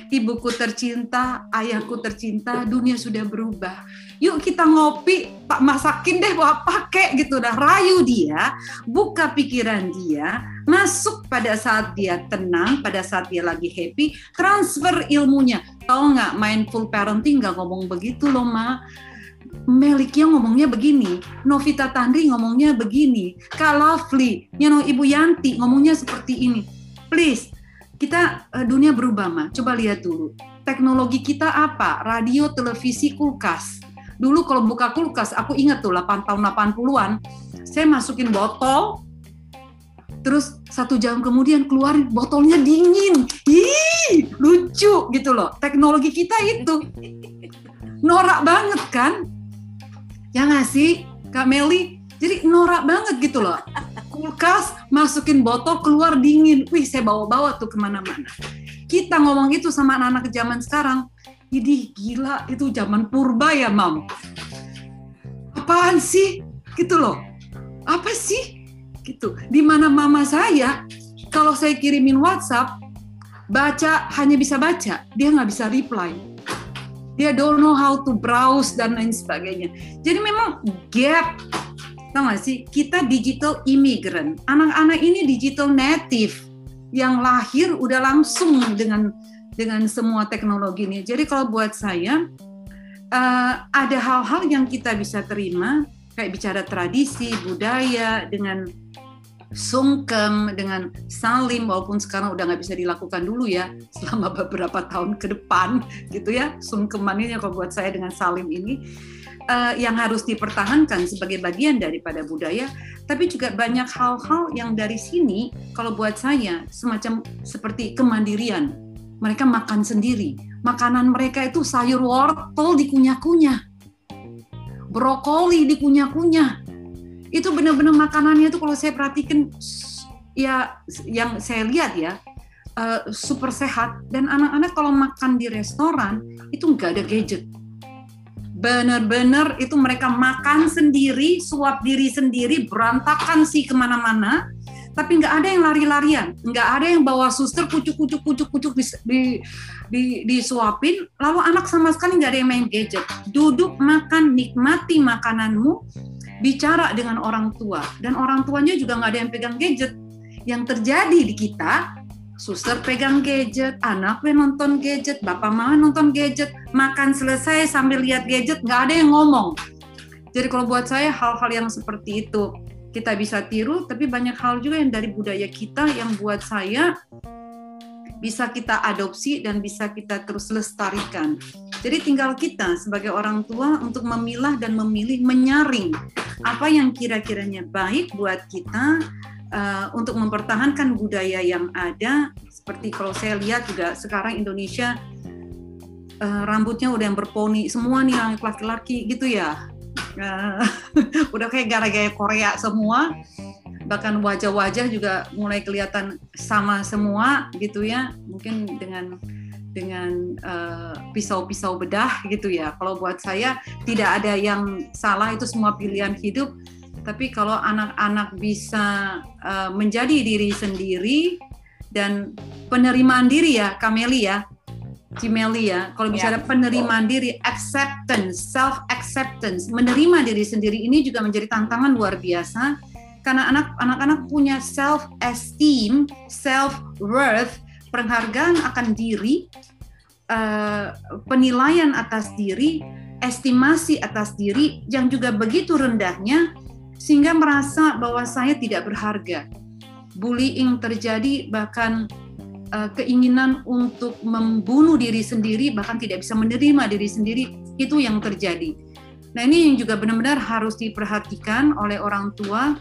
ibuku tercinta, ayahku tercinta, dunia sudah berubah. Yuk kita ngopi, Pak masakin deh bawa pakai gitu dah rayu dia, buka pikiran dia, masuk pada saat dia tenang, pada saat dia lagi happy, transfer ilmunya. Tahu nggak mindful parenting nggak ngomong begitu loh ma Melikia ngomongnya begini, Novita Tandri ngomongnya begini, Kak Lovely, you know, Ibu Yanti ngomongnya seperti ini. Please, kita uh, dunia berubah mah. Coba lihat dulu. Teknologi kita apa? Radio, televisi, kulkas. Dulu kalau buka kulkas, aku ingat tuh 8 tahun 80-an, saya masukin botol, terus satu jam kemudian keluarin botolnya dingin. Ih, lucu gitu loh. Teknologi kita itu. Norak banget kan? Ya nggak sih Kak Meli? Jadi norak banget gitu loh. Kulkas masukin botol keluar dingin. Wih saya bawa-bawa tuh ke mana-mana. Kita ngomong itu sama anak-anak zaman sekarang ini gila itu zaman purba ya mam? Apaan sih? Gitu loh. Apa sih? Gitu. Di mana mama saya kalau saya kirimin WhatsApp baca hanya bisa baca. Dia nggak bisa reply. Dia don't know how to browse dan lain sebagainya. Jadi memang gap, tau sih? Kita digital immigrant, anak-anak ini digital native. Yang lahir udah langsung dengan dengan semua teknologi ini. Jadi kalau buat saya uh, ada hal-hal yang kita bisa terima kayak bicara tradisi, budaya dengan sungkem dengan salim walaupun sekarang udah nggak bisa dilakukan dulu ya selama beberapa tahun ke depan gitu ya sungkeman ini kalau buat saya dengan salim ini uh, yang harus dipertahankan sebagai bagian daripada budaya tapi juga banyak hal-hal yang dari sini kalau buat saya semacam seperti kemandirian mereka makan sendiri. Makanan mereka itu sayur wortel dikunyah-kunyah. Brokoli dikunyah-kunyah. Itu benar-benar makanannya tuh kalau saya perhatikan ya yang saya lihat ya uh, super sehat. Dan anak-anak kalau makan di restoran itu nggak ada gadget. Benar-benar itu mereka makan sendiri suap diri sendiri berantakan sih ke mana-mana tapi nggak ada yang lari-larian. Nggak ada yang bawa suster kucuk-kucuk kucuk-kucuk di, di, di, disuapin. Lalu anak sama sekali nggak ada yang main gadget. Duduk makan nikmati makananmu bicara dengan orang tua. Dan orang tuanya juga nggak ada yang pegang gadget. Yang terjadi di kita suster pegang gadget anaknya nonton gadget bapak mama nonton gadget. Makan selesai sambil lihat gadget nggak ada yang ngomong. Jadi kalau buat saya hal-hal yang seperti itu kita bisa tiru tapi banyak hal juga yang dari budaya kita yang buat saya bisa kita adopsi dan bisa kita terus lestarikan. Jadi tinggal kita sebagai orang tua untuk memilah dan memilih menyaring apa yang kira-kiranya baik buat kita uh, untuk mempertahankan budaya yang ada. Seperti kalau saya lihat juga sekarang Indonesia uh, rambutnya udah yang berponi semua nih laki-laki gitu ya. Uh, udah kayak gara-gara Korea semua. Bahkan wajah-wajah juga mulai kelihatan sama semua gitu ya. Mungkin dengan dengan uh, pisau-pisau bedah gitu ya. Kalau buat saya tidak ada yang salah itu semua pilihan hidup. Tapi kalau anak-anak bisa uh, menjadi diri sendiri dan penerimaan diri ya Kameli ya Cimeli ya kalau bicara ya. penerimaan diri acceptance self acceptance menerima diri sendiri ini juga menjadi tantangan luar biasa karena anak anak punya self esteem, self worth, penghargaan akan diri uh, penilaian atas diri, estimasi atas diri yang juga begitu rendahnya sehingga merasa bahwa saya tidak berharga. Bullying terjadi bahkan uh, keinginan untuk membunuh diri sendiri bahkan tidak bisa menerima diri sendiri itu yang terjadi. Nah, ini yang juga benar-benar harus diperhatikan oleh orang tua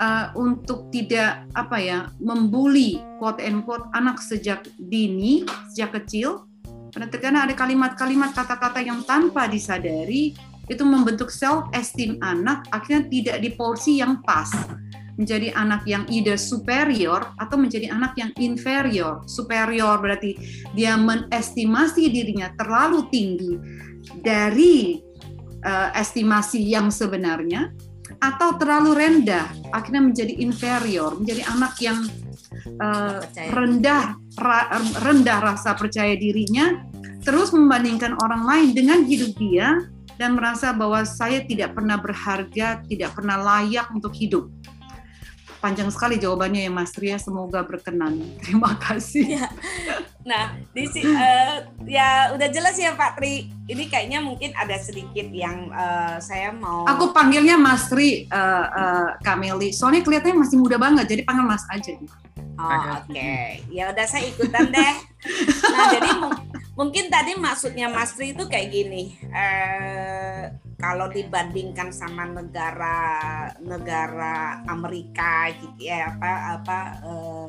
uh, untuk tidak apa ya membuli quote and quote anak sejak dini, sejak kecil. Karena ada kalimat-kalimat kata-kata yang tanpa disadari itu membentuk self esteem anak akhirnya tidak di porsi yang pas menjadi anak yang either superior atau menjadi anak yang inferior. Superior berarti dia menestimasi dirinya terlalu tinggi dari uh, estimasi yang sebenarnya atau terlalu rendah akhirnya menjadi inferior, menjadi anak yang uh, rendah ra, rendah rasa percaya dirinya terus membandingkan orang lain dengan hidup dia dan merasa bahwa saya tidak pernah berharga, tidak pernah layak untuk hidup. Panjang sekali jawabannya ya Mas Ria, semoga berkenan. Terima kasih.
Ya. Nah, di uh, ya udah jelas ya Pak Tri. Ini kayaknya mungkin ada sedikit yang uh, saya mau.
Aku panggilnya Mas Tri, uh, uh, Kameli. Soalnya kelihatannya masih muda banget, jadi panggil Mas aja.
Oh oke, okay. ya udah saya ikutan deh. Nah jadi mungkin tadi maksudnya Mas Tri itu kayak gini. Uh, kalau dibandingkan sama negara negara Amerika gitu ya apa apa uh,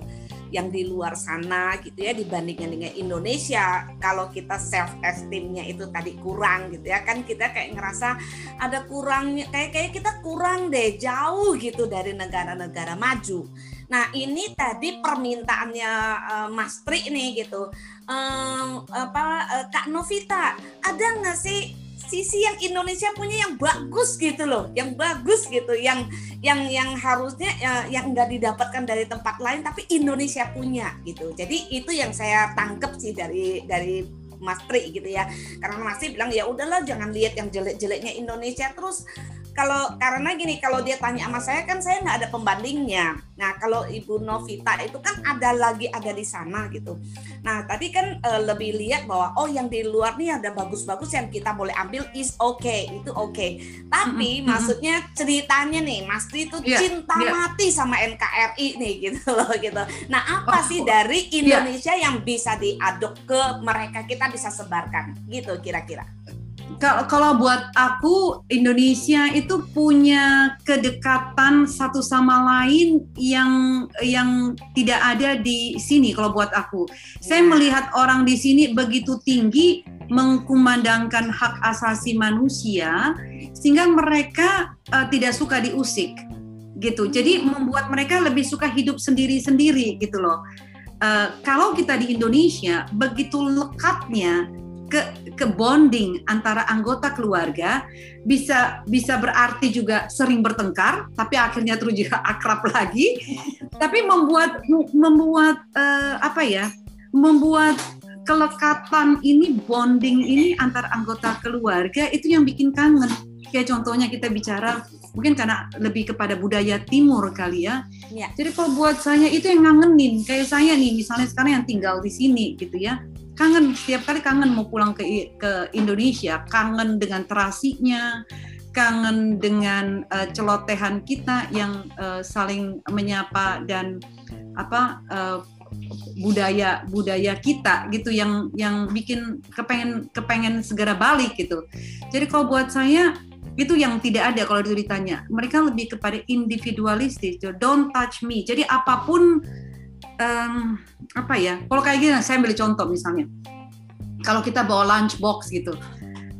yang di luar sana gitu ya dibandingkan dengan Indonesia kalau kita self esteemnya itu tadi kurang gitu ya kan kita kayak ngerasa ada kurangnya kayak kayak kita kurang deh jauh gitu dari negara-negara maju Nah ini tadi permintaannya uh, Mas Tri nih gitu, um, apa uh, Kak Novita ada nggak sih sisi yang Indonesia punya yang bagus gitu loh, yang bagus gitu, yang yang yang harusnya ya, yang nggak didapatkan dari tempat lain tapi Indonesia punya gitu. Jadi itu yang saya tangkep sih dari dari Mas Tri gitu ya. Karena Mas Tri bilang ya udahlah jangan lihat yang jelek-jeleknya Indonesia terus kalau karena gini kalau dia tanya sama saya kan saya nggak ada pembandingnya. Nah kalau Ibu Novita itu kan ada lagi ada di sana gitu. Nah tadi kan e, lebih lihat bahwa oh yang di luar nih ada bagus-bagus yang kita boleh ambil is okay itu oke. Okay. Tapi mm -hmm. maksudnya ceritanya nih Mas Tri itu yeah, cinta yeah. mati sama NKRI nih gitu loh gitu. Nah apa oh, sih dari iya. Indonesia yeah. yang bisa diaduk ke mereka kita bisa sebarkan gitu kira-kira?
Kalau buat aku Indonesia itu punya kedekatan satu sama lain yang yang tidak ada di sini kalau buat aku. Saya melihat orang di sini begitu tinggi mengkumandangkan hak asasi manusia sehingga mereka uh, tidak suka diusik gitu. Jadi membuat mereka lebih suka hidup sendiri-sendiri gitu loh. Uh, kalau kita di Indonesia begitu lekatnya ke ke bonding antara anggota keluarga bisa bisa berarti juga sering bertengkar tapi akhirnya terus juga akrab lagi tapi membuat membuat uh, apa ya membuat kelekatan ini bonding ini antar anggota keluarga itu yang bikin kangen kayak contohnya kita bicara mungkin karena lebih kepada budaya timur kali ya. ya. Jadi kalau buat saya itu yang ngangenin kayak saya nih misalnya sekarang yang tinggal di sini gitu ya kangen setiap kali kangen mau pulang ke ke Indonesia kangen dengan terasinya kangen dengan uh, celotehan kita yang uh, saling menyapa dan apa uh, budaya budaya kita gitu yang yang bikin kepengen kepengen segera balik gitu. Jadi kalau buat saya itu yang tidak ada kalau itu ditanya. Mereka lebih kepada individualistis don't touch me. Jadi apa pun um, apa ya? Kalau kayak gini saya ambil contoh misalnya. Kalau kita bawa lunch box gitu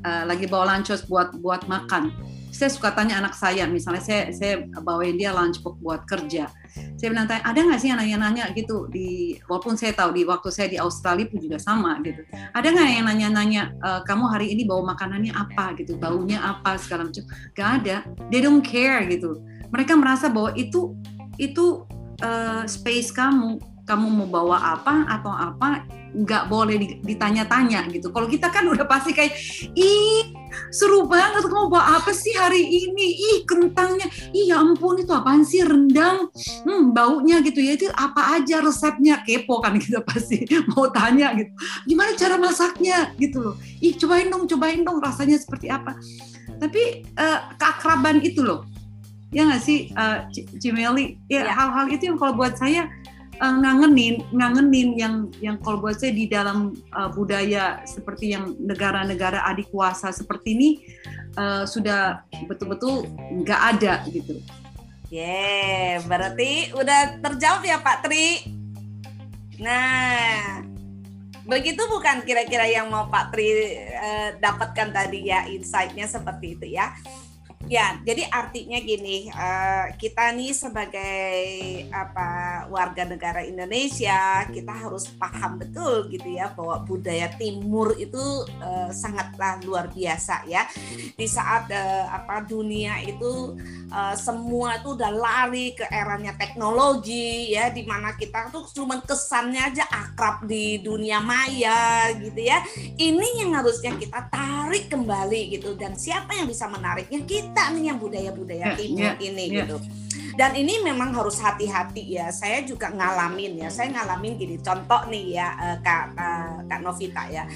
uh, lagi bawa lunch box buat buat makan. Saya suka tanya anak saya misalnya saya saya bawain dia lunch box buat kerja. Saya bilang tanya ada nggak sih yang nanya gitu di walaupun saya tahu di waktu saya di Australia pun juga sama gitu. Ada nggak yang nanya-nanya e, kamu hari ini bawa makanannya apa gitu baunya apa segala macam? Gak ada. They don't care gitu. Mereka merasa bahwa itu itu uh, space kamu kamu mau bawa apa atau apa nggak boleh ditanya-tanya gitu. Kalau kita kan udah pasti kayak, ih seru banget kamu bawa apa sih hari ini? Ih kentangnya, ih ya ampun itu apaan sih rendang? Hmm baunya gitu ya itu apa aja resepnya kepo kan kita pasti mau tanya gitu. Gimana cara masaknya gitu loh? Ih cobain dong, cobain dong rasanya seperti apa. Tapi uh, keakraban itu loh, ya nggak sih uh, Cimeli? Ya, ya hal-hal itu yang kalau buat saya uh, ngangenin ngangenin yang yang kalau buat saya di dalam uh, budaya seperti yang negara-negara adik kuasa seperti ini uh, sudah betul-betul nggak ada gitu.
Yeah, berarti udah terjawab ya Pak Tri. Nah, begitu bukan kira-kira yang mau Pak Tri uh, dapatkan tadi ya insight-nya seperti itu ya. Ya, jadi artinya gini, uh, kita nih sebagai apa warga negara Indonesia, kita harus paham betul gitu ya bahwa budaya Timur itu uh, sangatlah luar biasa ya. Di saat uh, apa dunia itu uh, semua itu udah lari ke eranya teknologi ya, di mana kita tuh cuma kesannya aja akrab di dunia maya gitu ya. Ini yang harusnya kita tarik kembali gitu dan siapa yang bisa menariknya kita kita nih yang budaya-budaya yeah, timur yeah, ini yeah. gitu. Dan ini memang harus hati-hati ya. Saya juga ngalamin ya. Saya ngalamin gini. Contoh nih ya uh, Kak uh, Kak Novita ya.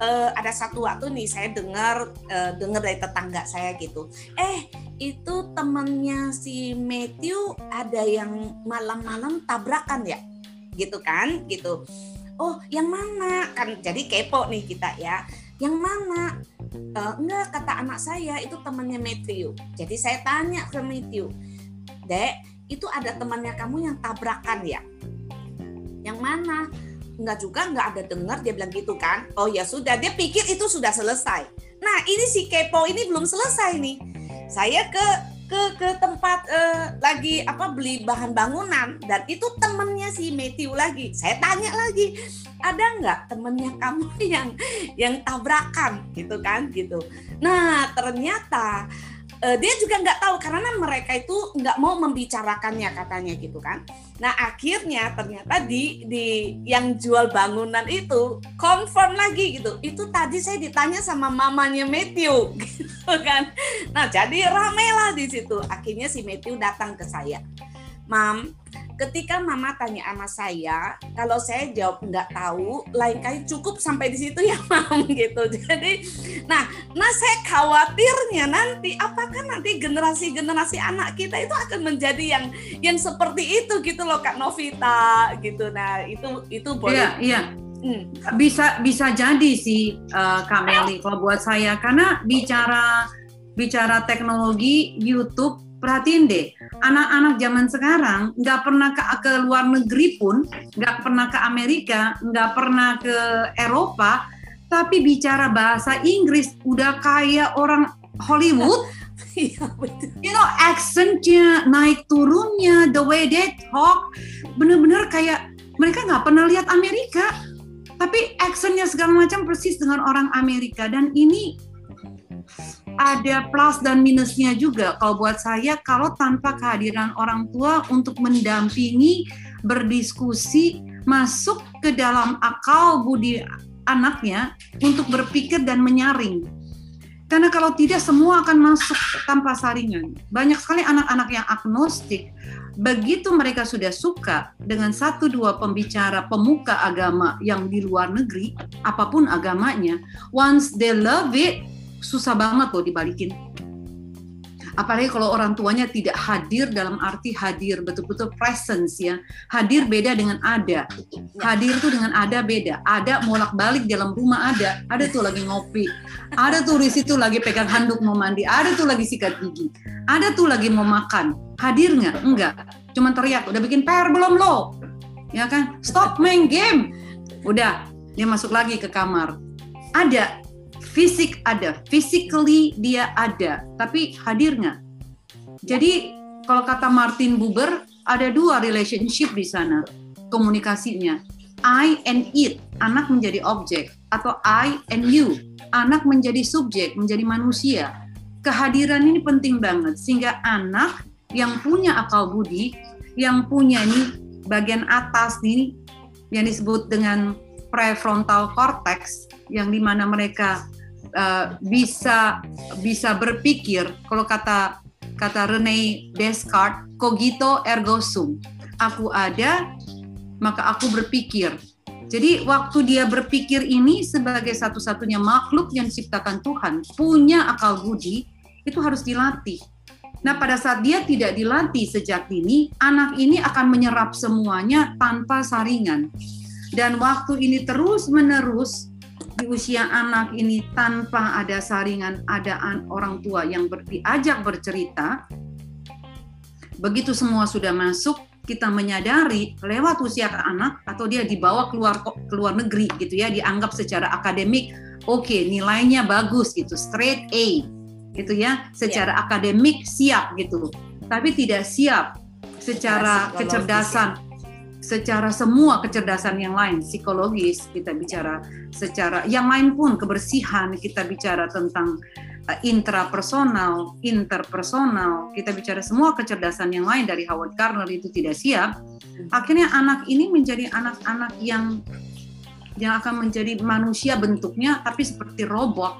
Uh, ada satu waktu nih saya dengar uh, dengar dari tetangga saya gitu. Eh, itu temennya si Matthew ada yang malam-malam tabrakan ya. Gitu kan? Gitu. Oh, yang mana? Kan jadi kepo nih kita ya yang mana uh, enggak kata anak saya itu temannya Matthew. Jadi saya tanya ke Matthew dek itu ada temannya kamu yang tabrakan ya? Yang mana? Enggak juga enggak ada dengar dia bilang gitu kan. Oh ya sudah dia pikir itu sudah selesai. Nah ini si kepo ini belum selesai nih. Saya ke ke ke tempat uh, lagi apa beli bahan bangunan. Dan itu temennya si Matthew lagi. Saya tanya lagi ada nggak temennya kamu yang yang tabrakan? Gitu kan gitu. Nah ternyata uh, dia juga nggak tahu. Karena mereka itu nggak mau membicarakannya katanya gitu kan nah akhirnya ternyata di di yang jual bangunan itu confirm lagi gitu. Itu tadi saya ditanya sama mamanya Matthew gitu kan. Nah jadi rame lah di situ. Akhirnya si Matthew datang ke saya. Mam, ketika mama tanya sama saya, kalau saya jawab nggak tahu, lain kali cukup sampai di situ ya mam gitu. Jadi, nah, nah saya khawatirnya nanti apakah nanti generasi-generasi anak kita itu akan menjadi yang yang seperti itu gitu loh Kak Novita gitu. Nah itu itu boleh.
Iya, iya. Hmm. Bisa bisa jadi sih uh, Kak Meli kalau buat saya karena bicara bicara teknologi YouTube perhatiin deh anak-anak zaman sekarang nggak pernah ke, ke luar negeri pun, nggak pernah ke Amerika, nggak pernah ke Eropa, tapi bicara bahasa Inggris udah kayak orang Hollywood. Iya, you know, accentnya naik turunnya, the way they talk, bener-bener kayak mereka nggak pernah lihat Amerika, tapi accentnya segala macam persis dengan orang Amerika. Dan ini ada plus dan minusnya juga kalau buat saya kalau tanpa kehadiran orang tua untuk mendampingi berdiskusi masuk ke dalam akal budi anaknya untuk berpikir dan menyaring. Karena kalau tidak semua akan masuk tanpa saringan. Banyak sekali anak-anak yang agnostik. Begitu mereka sudah suka dengan satu dua pembicara pemuka agama yang di luar negeri apa pun agamanya once they love it susah banget loh dibalikin. Apalagi kalau orang tuanya tidak hadir dalam arti hadir betul-betul presence ya. Hadir beda dengan ada. Hadir tuh dengan ada beda. Ada bolak-balik dalam rumah ada. Ada tuh lagi ngopi. Ada tuh di situ lagi pegang handuk mau mandi. Ada tuh lagi sikat gigi. Ada tuh lagi mau makan. Hadir nggak? Enggak. Cuman teriak, udah bikin PR belum lo? Ya kan? Stop main game. Udah, dia masuk lagi ke kamar. Ada, fisik ada, physically dia ada, tapi hadir nggak? Jadi kalau kata Martin Buber ada dua relationship di sana komunikasinya. I and it, anak menjadi objek, atau I and you, anak menjadi subjek, menjadi manusia. Kehadiran ini penting banget sehingga anak yang punya akal budi, yang punya ini bagian atas ini yang disebut dengan prefrontal cortex yang di mana mereka uh, bisa bisa berpikir kalau kata kata Rene Descartes cogito ergo sum aku ada maka aku berpikir jadi waktu dia berpikir ini sebagai satu-satunya makhluk yang diciptakan Tuhan punya akal budi itu harus dilatih. Nah, pada saat dia tidak dilatih sejak dini, anak ini akan menyerap semuanya tanpa saringan. Dan waktu ini terus-menerus di usia anak ini tanpa ada saringan, ada orang tua yang ber, diajak bercerita, begitu semua sudah masuk, kita menyadari lewat usia anak atau dia dibawa keluar keluar negeri gitu ya dianggap secara akademik oke okay, nilainya bagus gitu straight A gitu ya secara yeah. akademik siap gitu tapi tidak siap secara kecerdasan. Secara semua kecerdasan yang lain psikologis kita bicara secara yang lain pun kebersihan kita bicara tentang uh, intrapersonal, interpersonal, kita bicara semua kecerdasan yang lain dari Howard Gardner itu tidak siap, akhirnya anak ini menjadi anak-anak yang yang akan menjadi manusia bentuknya tapi seperti robot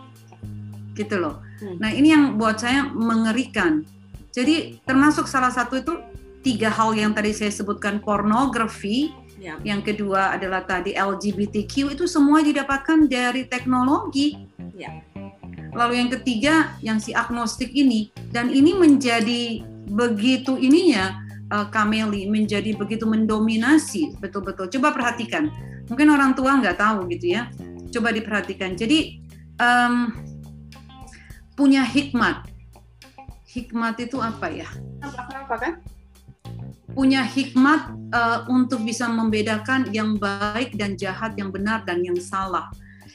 gitu loh. Hmm. Nah ini yang buat saya mengerikan. Jadi termasuk salah satu itu tiga hal yang tadi saya sebutkan pornografi, ya. yang kedua adalah tadi LGBTQ itu semua didapatkan dari teknologi. Ya. Lalu yang ketiga yang si agnostik ini. Dan ini menjadi begitu ininya uh, Kameli menjadi begitu mendominasi. Betul-betul. Coba perhatikan. Mungkin orang tua nggak tahu gitu ya. Coba diperhatikan. Jadi um, punya hikmat. Hikmat itu apa ya? Apa kan punya hikmat uh, untuk bisa membedakan yang baik dan jahat yang benar dan yang salah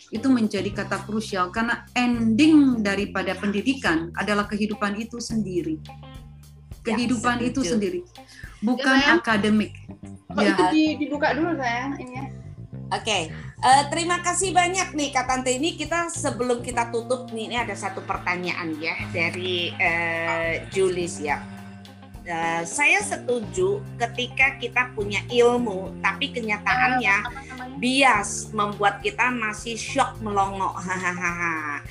itu menjadi kata krusial karena ending daripada pendidikan adalah kehidupan itu sendiri. Ya, kehidupan ya, itu sendiri, bukan ya, akademik.
Oh, ya. Itu dibuka dulu sayang ini ya. Oke, okay. uh, eh, terima kasih banyak nih Kak Tante ini kita sebelum kita tutup nih ini ada satu pertanyaan ya dari uh, Julis ya uh, saya setuju ketika kita punya ilmu tapi kenyataannya bias membuat kita masih shock melongo. Hahaha.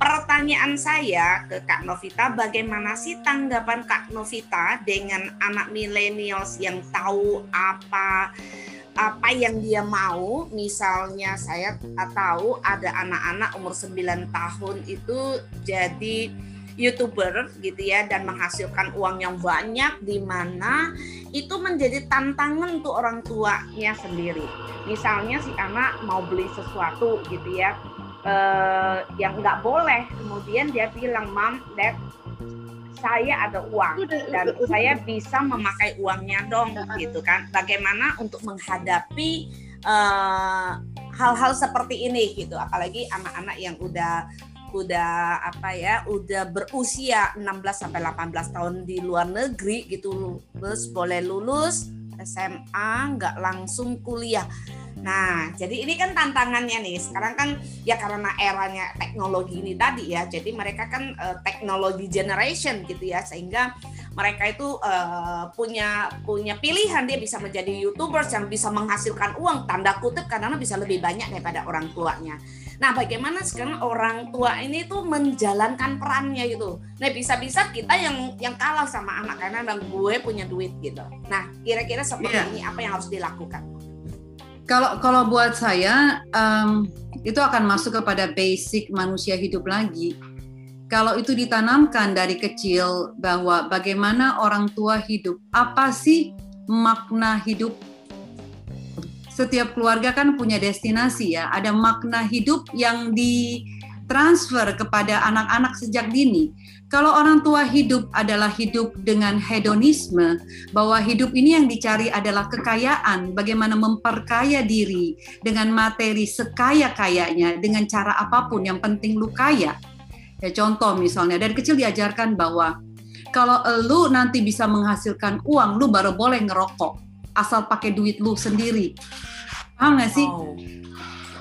Pertanyaan saya ke Kak Novita bagaimana sih tanggapan Kak Novita dengan anak milenials yang tahu apa apa yang dia mau? Misalnya saya tahu ada anak-anak umur 9 tahun itu jadi youtuber gitu ya dan menghasilkan uang yang banyak di mana itu menjadi tantangan untuk orang tuanya sendiri. Misalnya si anak mau beli sesuatu gitu ya eh, yang nggak boleh, kemudian dia bilang, "Mam, Dad, saya ada uang dan saya bisa memakai uangnya dong gitu kan. Bagaimana untuk menghadapi eh, hal-hal uh, seperti ini gitu. Apalagi anak-anak yang udah udah apa ya udah berusia 16 sampai 18 tahun di luar negeri gitu terus boleh lulus SMA nggak langsung kuliah Nah, jadi ini kan tantangannya nih. Sekarang kan ya karena eranya teknologi ini tadi ya. Jadi mereka kan uh, teknologi generation gitu ya sehingga mereka itu uh, punya punya pilihan dia bisa menjadi youtubers yang bisa menghasilkan uang tanda kutip karena bisa lebih banyak daripada orang tuanya. Nah, bagaimana sekarang orang tua ini tuh menjalankan perannya gitu. Nah, bisa-bisa kita yang yang kalah sama anak karena bang gue punya duit gitu. Nah, kira-kira seperti yeah. ini apa yang harus dilakukan?
Kalau kalau buat saya um, itu akan masuk kepada basic manusia hidup lagi. Kalau itu ditanamkan dari kecil bahwa bagaimana orang tua hidup, apa sih makna hidup setiap keluarga kan punya destinasi ya, ada makna hidup yang ditransfer kepada anak-anak sejak dini. Kalau orang tua hidup adalah hidup dengan hedonisme, bahwa hidup ini yang dicari adalah kekayaan, bagaimana memperkaya diri dengan materi sekaya-kayanya, dengan cara apa pun, yang penting lu kaya. Ya contoh misalnya, dari kecil diajarkan bahwa kalau lu nanti bisa menghasilkan uang, lu baru boleh ngerokok asal pakai duit lu sendiri. Paham nggak sih? Oh.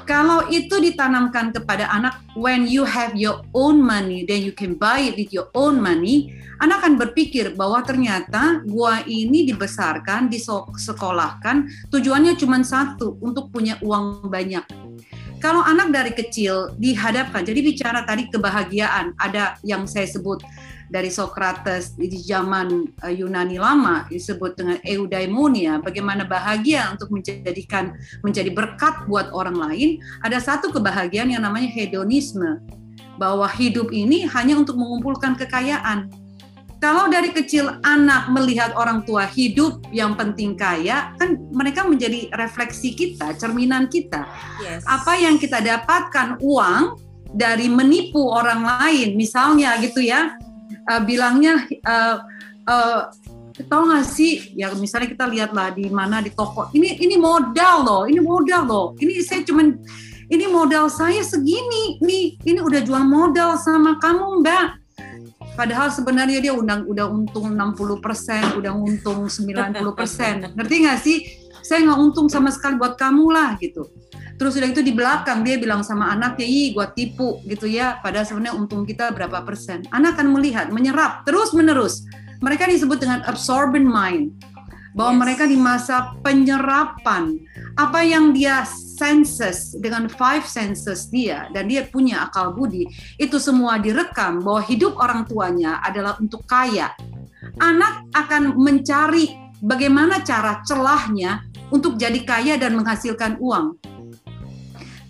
Kalau itu ditanamkan kepada anak, when you have your own money, then you can buy it with your own money, anak akan berpikir bahwa ternyata gua ini dibesarkan, disekolahkan, tujuannya cuma satu, untuk punya uang banyak. Kalau anak dari kecil dihadapkan, jadi bicara tadi kebahagiaan, ada yang saya sebut dari Socrates di zaman eh, Yunani lama disebut dengan eudaimonia, bagaimana bahagia untuk menjadikan menjadi berkat buat orang lain, ada satu kebahagiaan yang namanya hedonisme, bahwa hidup ini hanya untuk mengumpulkan kekayaan. Kalau dari kecil anak melihat orang tua hidup yang penting kaya, kan mereka menjadi refleksi kita, cerminan kita. Yes. Apa yang kita dapatkan uang dari menipu orang lain, misalnya gitu ya, uh, bilangnya uh, uh, tau gak sih ya misalnya kita lihatlah di mana di toko ini ini modal loh ini modal loh ini saya cuman ini modal saya segini nih ini udah jual modal sama kamu mbak. Padahal sebenarnya dia undang udah untung 60% udah untung 90% ngerti gak sih? Saya nggak untung sama sekali buat kamu lah gitu Terus udah itu di belakang dia bilang sama anaknya, "Ih, gua tipu." gitu ya. Padahal sebenarnya untung kita berapa persen. Anak akan melihat, menyerap terus-menerus. Mereka disebut dengan absorbent mind. Bahwa yes. mereka di masa penyerapan apa yang dia senses dengan five senses dia dan dia punya akal budi itu semua direkam bahwa hidup orang tuanya adalah untuk kaya. Anak akan mencari bagaimana cara celahnya untuk jadi kaya dan menghasilkan uang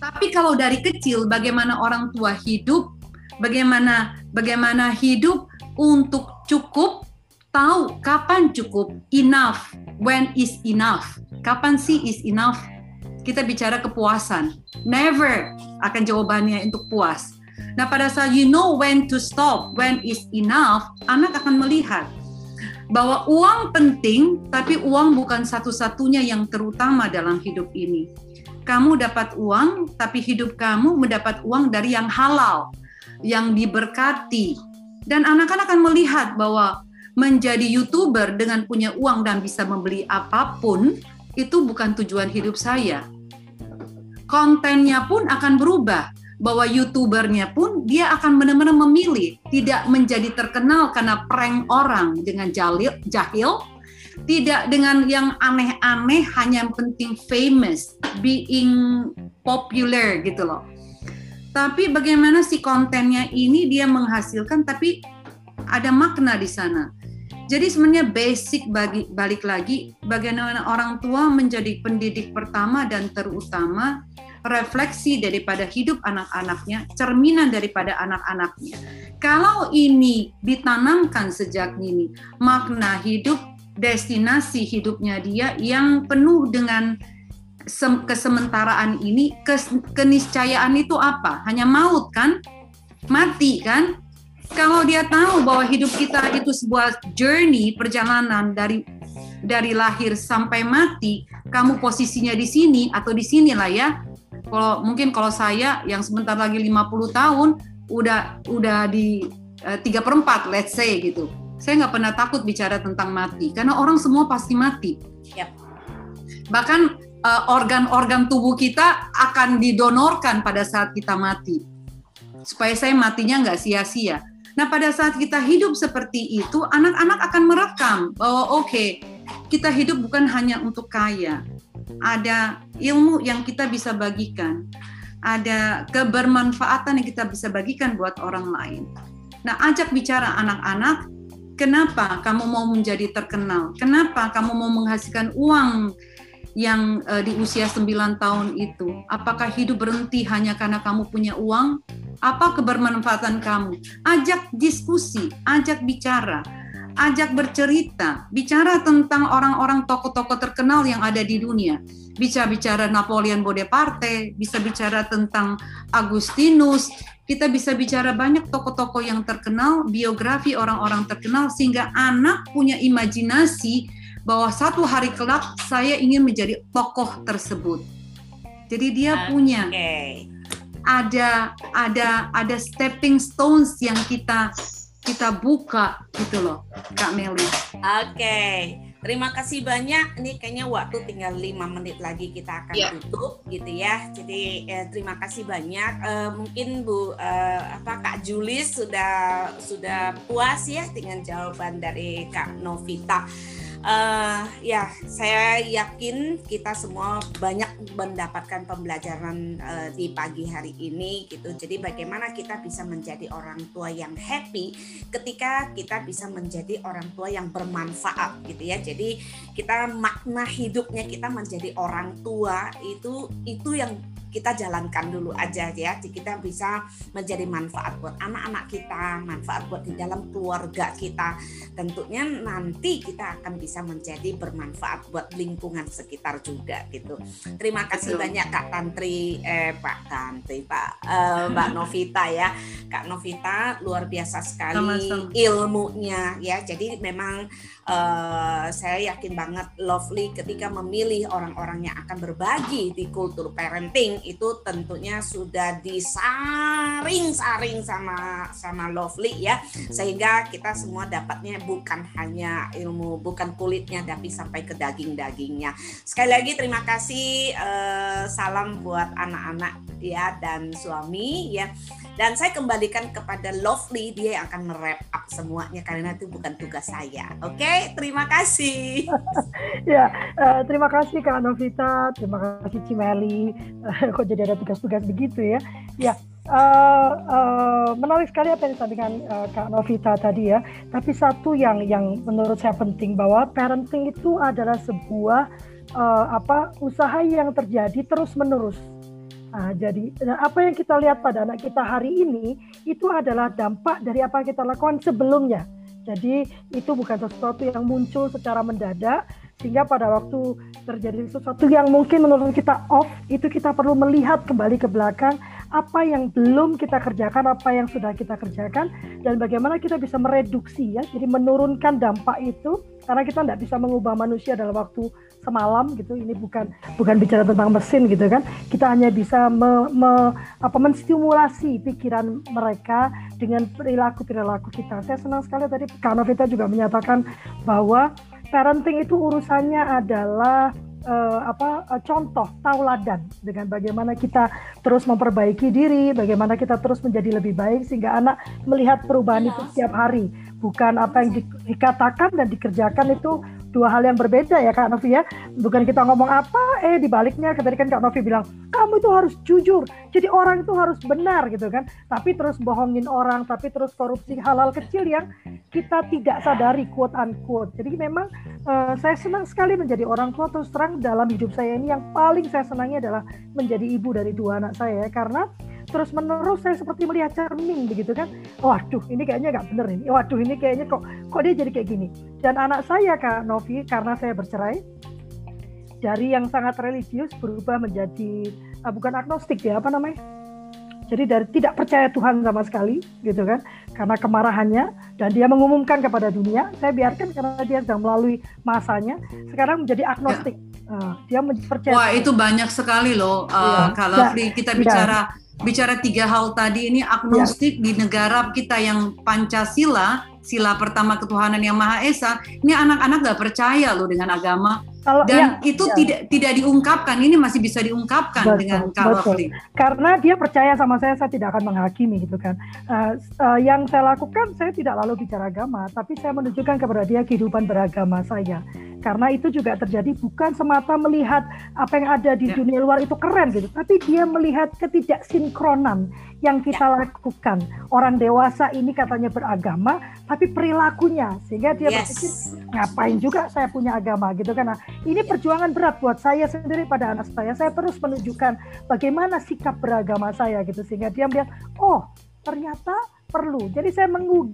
tapi kalau dari kecil bagaimana orang tua hidup, bagaimana bagaimana hidup untuk cukup, tahu kapan cukup, enough, when is enough. Kapan sih is enough? Kita bicara kepuasan. Never akan jawabannya untuk puas. Nah, pada saat you know when to stop, when is enough, anak akan melihat bahwa uang penting, tapi uang bukan satu-satunya yang terutama dalam hidup ini kamu dapat uang, tapi hidup kamu mendapat uang dari yang halal, yang diberkati. Dan anak-anak akan melihat bahwa menjadi YouTuber dengan punya uang dan bisa membeli apa pun, itu bukan tujuan hidup saya. Kontennya pun akan berubah, bahwa YouTubernya pun dia akan benar-benar memilih, tidak menjadi terkenal karena prank orang dengan jahil, jahil tidak dengan yang aneh-aneh hanya yang penting famous being popular gitu loh tapi bagaimana si kontennya ini dia menghasilkan tapi ada makna di sana jadi sebenarnya basic bagi balik lagi bagaimana orang tua menjadi pendidik pertama dan terutama refleksi daripada hidup anak-anaknya, cerminan daripada anak-anaknya. Kalau ini ditanamkan sejak ini, makna hidup destinasi hidupnya dia yang penuh dengan kesementaraan ini kes keniscayaan itu apa? Hanya maut kan? Mati kan? Kalau dia tahu bahwa hidup kita itu sebuah journey perjalanan dari dari lahir sampai mati kamu posisinya di sini atau di sini lah ya. Kalau mungkin kalau saya yang sebentar lagi 50 tahun udah udah di uh, per 4 let's say gitu saya nggak pernah takut bicara tentang mati karena orang semua pasti mati. Yep. Bahkan uh, organ-organ tubuh kita akan didonorkan pada saat kita mati supaya saya matinya nggak sia-sia. Nah pada saat kita hidup seperti itu, anak-anak akan merekam bahwa oke okay, kita hidup bukan hanya untuk kaya, ada ilmu yang kita bisa bagikan, ada kebermanfaatan yang kita bisa bagikan buat orang lain. Nah, ajak bicara anak-anak Kenapa kamu mau menjadi terkenal? Kenapa kamu mau menghasilkan uang yang uh, di usia 9 tahun itu? Apakah hidup berhenti hanya karena kamu punya uang? Apa kebermanfaatan kamu? Ajak diskusi, ajak bicara, ajak bercerita, bicara tentang orang-orang tokoh-tokoh terkenal yang ada di dunia. Bisa bicara Napoleon Bonaparte, bisa bicara tentang Agustinus, kita bisa bicara banyak tokoh-tokoh yang terkenal, biografi orang-orang terkenal, sehingga anak punya imajinasi bahwa satu hari kelak saya ingin menjadi tokoh tersebut. Jadi dia okay. punya ada ada ada stepping stones yang kita kita buka gitu loh, Kak Meli.
Oke. Okay. Terima kasih banyak. Ini kayaknya waktu tinggal lima menit lagi kita akan yeah. tutup gitu ya. Jadi eh, terima kasih banyak. Eh, mungkin Bu eh, apa Kak Julis sudah sudah puas ya dengan jawaban dari Kak Novita uh, ya saya yakin kita semua banyak mendapatkan pembelajaran uh, di pagi hari ini gitu. Jadi bagaimana kita bisa menjadi orang tua yang happy ketika kita bisa menjadi orang tua yang bermanfaat gitu ya. Jadi kita makna hidupnya kita menjadi orang tua itu itu yang kita jalankan dulu aja ya. Kita bisa menjadi manfaat buat anak-anak kita manfaat buat di dalam keluarga kita. Tentunya nanti kita akan bisa menjadi bermanfaat buat lingkungan sekitar juga gitu. Terima kasih Betul. banyak Kak Tantri eh Pak Tantri Pak eh, Mbak Novita ya. Kak Novita luar biasa sekali Sama-sama. ilmunya ya. Jadi memang uh, saya yakin banget Lovely ketika memilih orang-orang yang akan berbagi di kultur parenting itu tentunya sudah disaring-saring sama sama Lovely ya. Sehingga kita semua dapatnya bukan hanya ilmu bukan kulitnya tapi sampai ke daging-dagingnya. Sekali lagi terima kasih uh, salam buat anak-anak ya dan suami ya. Dan saya kembalikan kepada Lovely dia yang akan merap up semuanya karena itu bukan tugas saya oke? okay? Terima kasih.
Ya uh, terima kasih Kak Novita terima kasih Cimeli. Uh, kok jadi ada tugas-tugas begitu ya? Ya uh, uh, menarik sekali apa yang disampaikan uh, Kak Novita tadi ya. Tapi satu yang yang menurut saya penting bahwa parenting itu adalah sebuah uh, apa usaha yang terjadi terus menerus Nah, jadi apa yang kita lihat pada anak kita hari ini itu adalah dampak dari apa yang kita lakukan sebelumnya. Jadi itu bukan sesuatu yang muncul secara mendadak sehingga pada waktu terjadi sesuatu yang mungkin menurut kita off itu kita perlu melihat kembali ke belakang apa yang belum kita kerjakan, apa yang sudah kita kerjakan dan bagaimana kita bisa mereduksi ya. Jadi menurunkan dampak itu karena kita tidak bisa mengubah manusia dalam waktu semalam gitu ini bukan bukan bicara tentang mesin gitu kan. Kita hanya bisa me, me, apa menstimulasi pikiran mereka dengan perilaku perilaku kita. Saya senang sekali tadi Kak Novita juga menyatakan bahwa parenting itu urusannya adalah uh, apa uh, contoh tauladan dengan bagaimana kita terus memperbaiki diri, bagaimana kita terus menjadi lebih baik sehingga anak melihat perubahan itu setiap hari, bukan apa yang di, dikatakan dan dikerjakan itu dua hal yang berbeda ya Kak Novi ya. Bukan kita ngomong apa, eh dibaliknya tadi kan Kak Novi bilang, kamu itu harus jujur. Jadi orang itu harus benar gitu kan. Tapi terus bohongin orang, tapi terus korupsi halal kecil yang kita tidak sadari quote unquote. Jadi memang uh, saya senang sekali menjadi orang tua terus terang dalam hidup saya ini yang paling saya senangi adalah menjadi ibu dari dua anak saya ya. karena terus menerus saya seperti melihat cermin begitu kan waduh ini kayaknya nggak bener ini waduh ini kayaknya kok kok dia jadi kayak gini dan anak saya kak Novi karena saya bercerai dari yang sangat religius berubah menjadi uh, bukan agnostik ya apa namanya jadi dari tidak percaya Tuhan sama sekali gitu kan karena kemarahannya dan dia mengumumkan kepada dunia saya biarkan karena dia sedang melalui masanya sekarang menjadi agnostik ya. Uh, dia percaya
Wah itu banyak sekali loh uh, ya. kalau ya. kita bicara ya bicara tiga hal tadi ini agnostik ya. di negara kita yang Pancasila, sila pertama ketuhanan yang Maha Esa, ini anak-anak gak percaya loh dengan agama. Kalau, dan ya, itu ya. tidak tidak diungkapkan. Ini masih bisa diungkapkan betul, dengan kalau
karena dia percaya sama saya saya tidak akan menghakimi gitu kan. Uh, uh, yang saya lakukan saya tidak lalu bicara agama tapi saya menunjukkan kepada dia kehidupan beragama saya. Karena itu juga terjadi bukan semata melihat apa yang ada di ya. dunia luar itu keren gitu tapi dia melihat ketidaksinkronan yang kita ya. lakukan orang dewasa ini katanya beragama tapi perilakunya sehingga dia yes. berpikir ngapain juga saya punya agama gitu kan nah, ini perjuangan berat buat saya sendiri pada anak saya saya terus menunjukkan bagaimana sikap beragama saya gitu sehingga dia melihat oh ternyata perlu. Jadi saya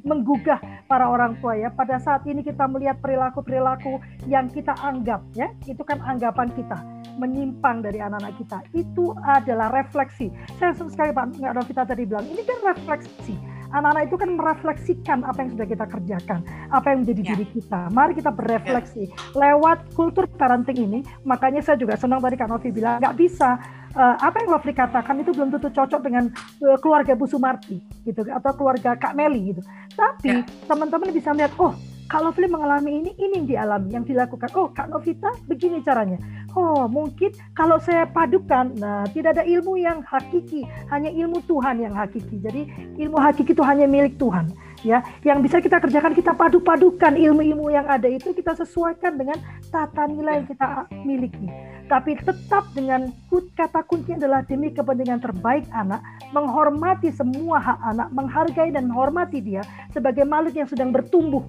menggugah para orang tua ya pada saat ini kita melihat perilaku-perilaku yang kita anggap ya itu kan anggapan kita menyimpang dari anak-anak kita itu adalah refleksi. Saya sekali Pak Nggak kita tadi bilang ini kan refleksi. Anak-anak itu kan merefleksikan apa yang sudah kita kerjakan, apa yang menjadi ya. diri kita. Mari kita berefleksi lewat kultur parenting ini. Makanya saya juga senang tadi Kak Novi bilang nggak bisa uh, apa yang Lovely katakan itu belum tentu cocok dengan uh, keluarga Bu Sumarti gitu atau keluarga Kak Meli gitu. Tapi ya. teman-teman bisa melihat oh Kak Lovely mengalami ini, ini yang dialami, yang dilakukan. Oh, Kak Novita begini caranya. Oh, mungkin kalau saya padukan, nah tidak ada ilmu yang hakiki, hanya ilmu Tuhan yang hakiki. Jadi ilmu hakiki itu hanya milik Tuhan. Ya, yang bisa kita kerjakan kita padu-padukan ilmu-ilmu yang ada itu kita sesuaikan dengan tata nilai yang kita miliki. Tapi tetap dengan kata kunci adalah demi kepentingan terbaik anak, menghormati semua hak anak, menghargai dan menghormati dia sebagai makhluk yang sedang bertumbuh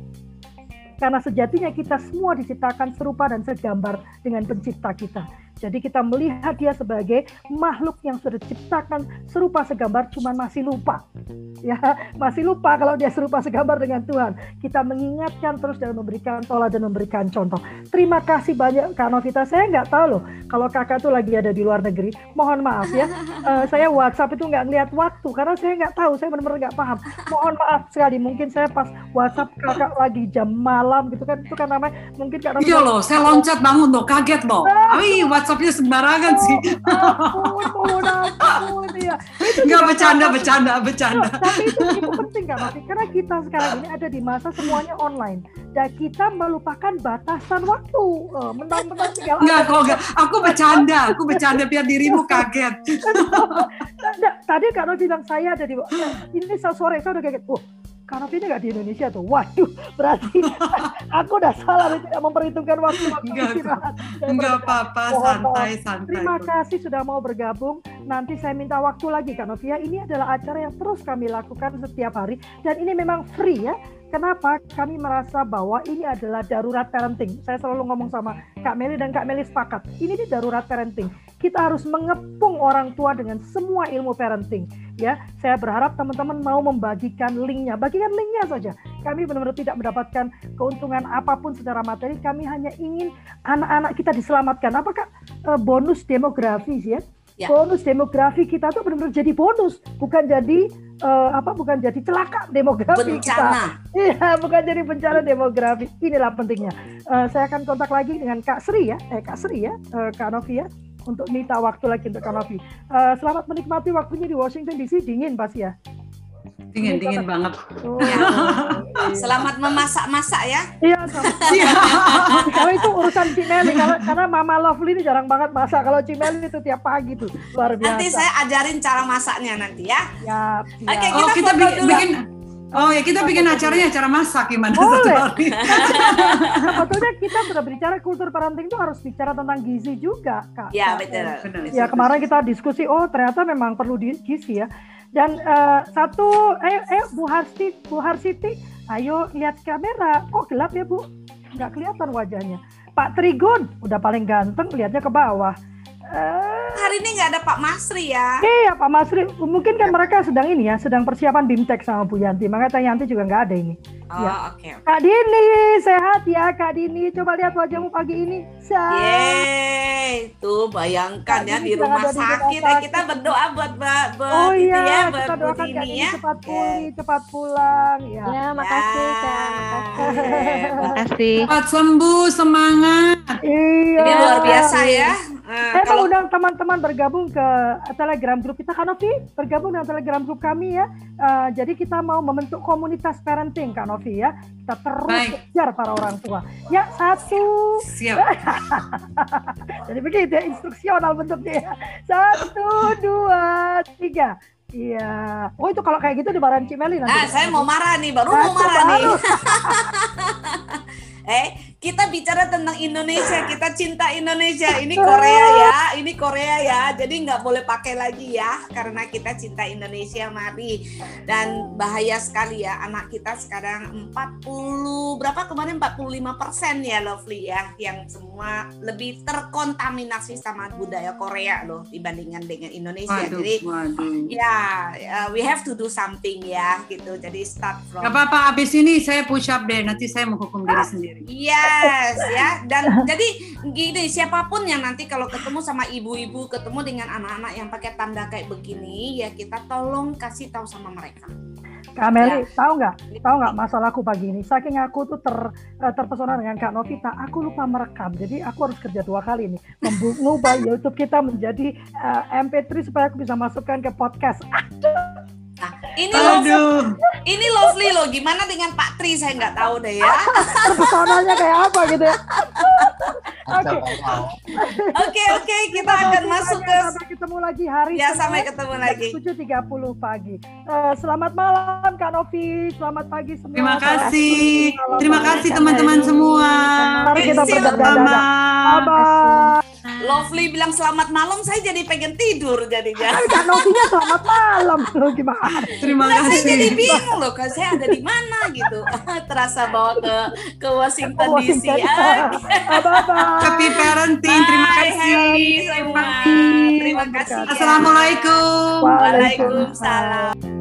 karena sejatinya kita semua diciptakan serupa dan segambar dengan pencipta kita. Jadi kita melihat dia sebagai makhluk yang sudah diciptakan serupa segambar cuman masih lupa. Ya, masih lupa kalau dia serupa segambar dengan Tuhan. Kita mengingatkan terus dan memberikan tolak dan memberikan contoh. Terima kasih banyak Kak Novita. Saya nggak tahu loh kalau kakak tuh lagi ada di luar negeri. Mohon maaf ya. Uh, saya WhatsApp itu nggak ngeliat waktu karena saya nggak tahu. Saya benar-benar nggak paham. Mohon maaf sekali. Mungkin saya pas WhatsApp kakak lagi jam malam gitu kan. Itu kan namanya mungkin
Kak Novita. Iya loh, saya loncat bangun loh. Kaget loh. Tapi WhatsApp WhatsAppnya sembarangan sih.
Ampun, ampun, ya.
Enggak bercanda, bercanda, bercanda.
Tapi itu, itu penting kan, Mati? Karena kita sekarang ini ada di masa semuanya online. Dan kita melupakan batasan waktu. Uh, Menang-menang
tinggal Enggak, kok enggak. Aku bercanda, aku bercanda biar dirimu kaget.
Tadi Kak bilang saya ada di ini sore saya udah kaget. Oh, karantina nggak di Indonesia tuh. Waduh, berarti aku udah salah tidak memperhitungkan waktu waktu
enggak, istirahat. Enggak apa-apa, santai, santai.
Terima kasih sudah mau bergabung. Nanti saya minta waktu lagi Kak Novia. Ini adalah acara yang terus kami lakukan setiap hari dan ini memang free ya. Kenapa? Kami merasa bahwa ini adalah darurat parenting. Saya selalu ngomong sama Kak Meli dan Kak Meli sepakat. Ini di darurat parenting. Kita harus mengepung orang tua dengan semua ilmu parenting. Ya, saya berharap teman-teman mau membagikan linknya. Bagikan linknya saja. Kami benar-benar tidak mendapatkan keuntungan apa pun secara materi. Kami hanya ingin anak-anak kita diselamatkan. Apakah uh, bonus demografis ya? Ya. bonus demografi kita tuh benar-benar jadi bonus bukan jadi uh, apa bukan jadi celaka demografi
bencana.
kita iya bukan jadi bencana demografi. Inilah pentingnya. Uh, saya akan kontak lagi dengan Kak Sri ya. Eh Kak Sri ya uh, Kak Novi ya untuk minta waktu lagi untuk Kak Novi. Uh, selamat menikmati waktunya di Washington DC dingin pasti ya
dingin dingin banget.
Oh, ya. Selamat memasak-masak ya.
Iya. Kalau itu urusan Cimeli karena, karena Mama Lovely ini jarang banget masak. Kalau Cimeli itu tiap pagi tuh luar biasa.
Nanti saya ajarin cara masaknya nanti ya.
Ya.
Oke, okay, kita, oh, kita bikin, bikin Oh ya kita bikin acaranya acara masak gimana
Boleh. satu. Sebetulnya kita sudah bicara kultur parenting itu harus bicara tentang gizi juga kak.
Ya betul.
Ya kemarin kita diskusi oh ternyata memang perlu gizi ya. Dan uh, satu, eh, eh Bu Harsi, Bu Harsiti, ayo lihat kamera. Kok gelap ya Bu? Nggak kelihatan wajahnya. Pak Trigun, udah paling ganteng, lihatnya ke bawah.
Uh, Hari ini nggak ada Pak Masri ya?
Iya Pak Masri, mungkin kan mereka sedang ini ya, sedang persiapan bimtek sama Bu Yanti. Makanya Teh Yanti juga nggak ada ini.
Oh, ya. oke. Okay, okay.
Kak Dini, sehat ya Kak Dini. Coba lihat wajahmu pagi ini.
Yeay, tuh bayangkan Kak ya di rumah sakit. Ya, kita berdoa buat buat, buat
oh, iya, ya, buat kita doakan Kak Dini ya. cepat pulih, cepat pulang. Ya,
ya makasih ya. Kak. Makasih.
makasih. Cepat sembuh, semangat.
Iya.
Ini luar biasa ya.
Uh, Saya kalau... undang teman-teman bergabung ke Telegram grup kita, Kanovi bergabung dengan Telegram grup kami ya. Uh, jadi kita mau membentuk komunitas parenting, Kak Novi ya. Kita terus kejar para orang tua. Ya satu.
Siap.
jadi begitu ya instruksional bentuknya. Ya. Satu, dua, tiga. Iya. Oh itu kalau kayak gitu dimarahin Cimeli nanti.
Ah, saya mau marah nih, baru mau marah nih. eh kita bicara tentang Indonesia, kita cinta Indonesia. Ini Korea ya, ini Korea ya. Jadi nggak boleh pakai lagi ya, karena kita cinta Indonesia. Mari. Dan bahaya sekali ya, anak kita sekarang 40 berapa kemarin 45 persen ya, Lovely ya, yang semua lebih terkontaminasi sama budaya Korea loh dibandingkan dengan Indonesia. Waduh, Jadi waduh. ya, uh, we have to do something ya, gitu. Jadi start from.
Gak apa-apa, abis ini saya push up deh. Nanti saya menghukum diri sendiri.
Iya Yes, ya. Dan jadi gini, siapa pun yang nanti kalau ketemu sama ibu-ibu, ketemu dengan anak-anak yang pakai tanda kayak begini, ya kita tolong kasih tahu sama mereka.
Kak Meli, ya. tahu nggak? Tahu nggak masalahku pagi ini? Saking aku tuh ter eh, terpesona dengan Kak Novita, aku lupa merekam. Jadi aku harus kerja dua kali nih, mengubah YouTube kita menjadi uh, eh, MP3 supaya aku bisa masukkan ke podcast.
Nah, ini Aduh. ini lovely loh. Gimana dengan Pak Tri? Saya nggak tahu deh ya.
Pesonanya kayak apa gitu ya.
Oke.
Oke, oke, kita akan masuk ke
sampai ketemu lagi hari
Ya, sampai ketemu lagi.
7.30 pagi. Uh, selamat malam Kak Novi, selamat pagi semua.
Terima kasih. Terima kasih teman-teman semua.
Mari kita
Sama.
Bye.
Lovely bilang selamat malam, saya jadi pengen tidur jadinya.
Kak Novinya selamat malam loh gimana?
Terima
Nah, saya jadi
kasih.
bingung loh, kan saya ada di mana gitu. Terasa bawa ke ke Washington, DC.
Washington. Bye bye.
Happy parenting. Terima
Bye,
kasih.
happy semua. Terima kasih.
Assalamualaikum.
Waalaikumsalam.
Waalaikumsalam.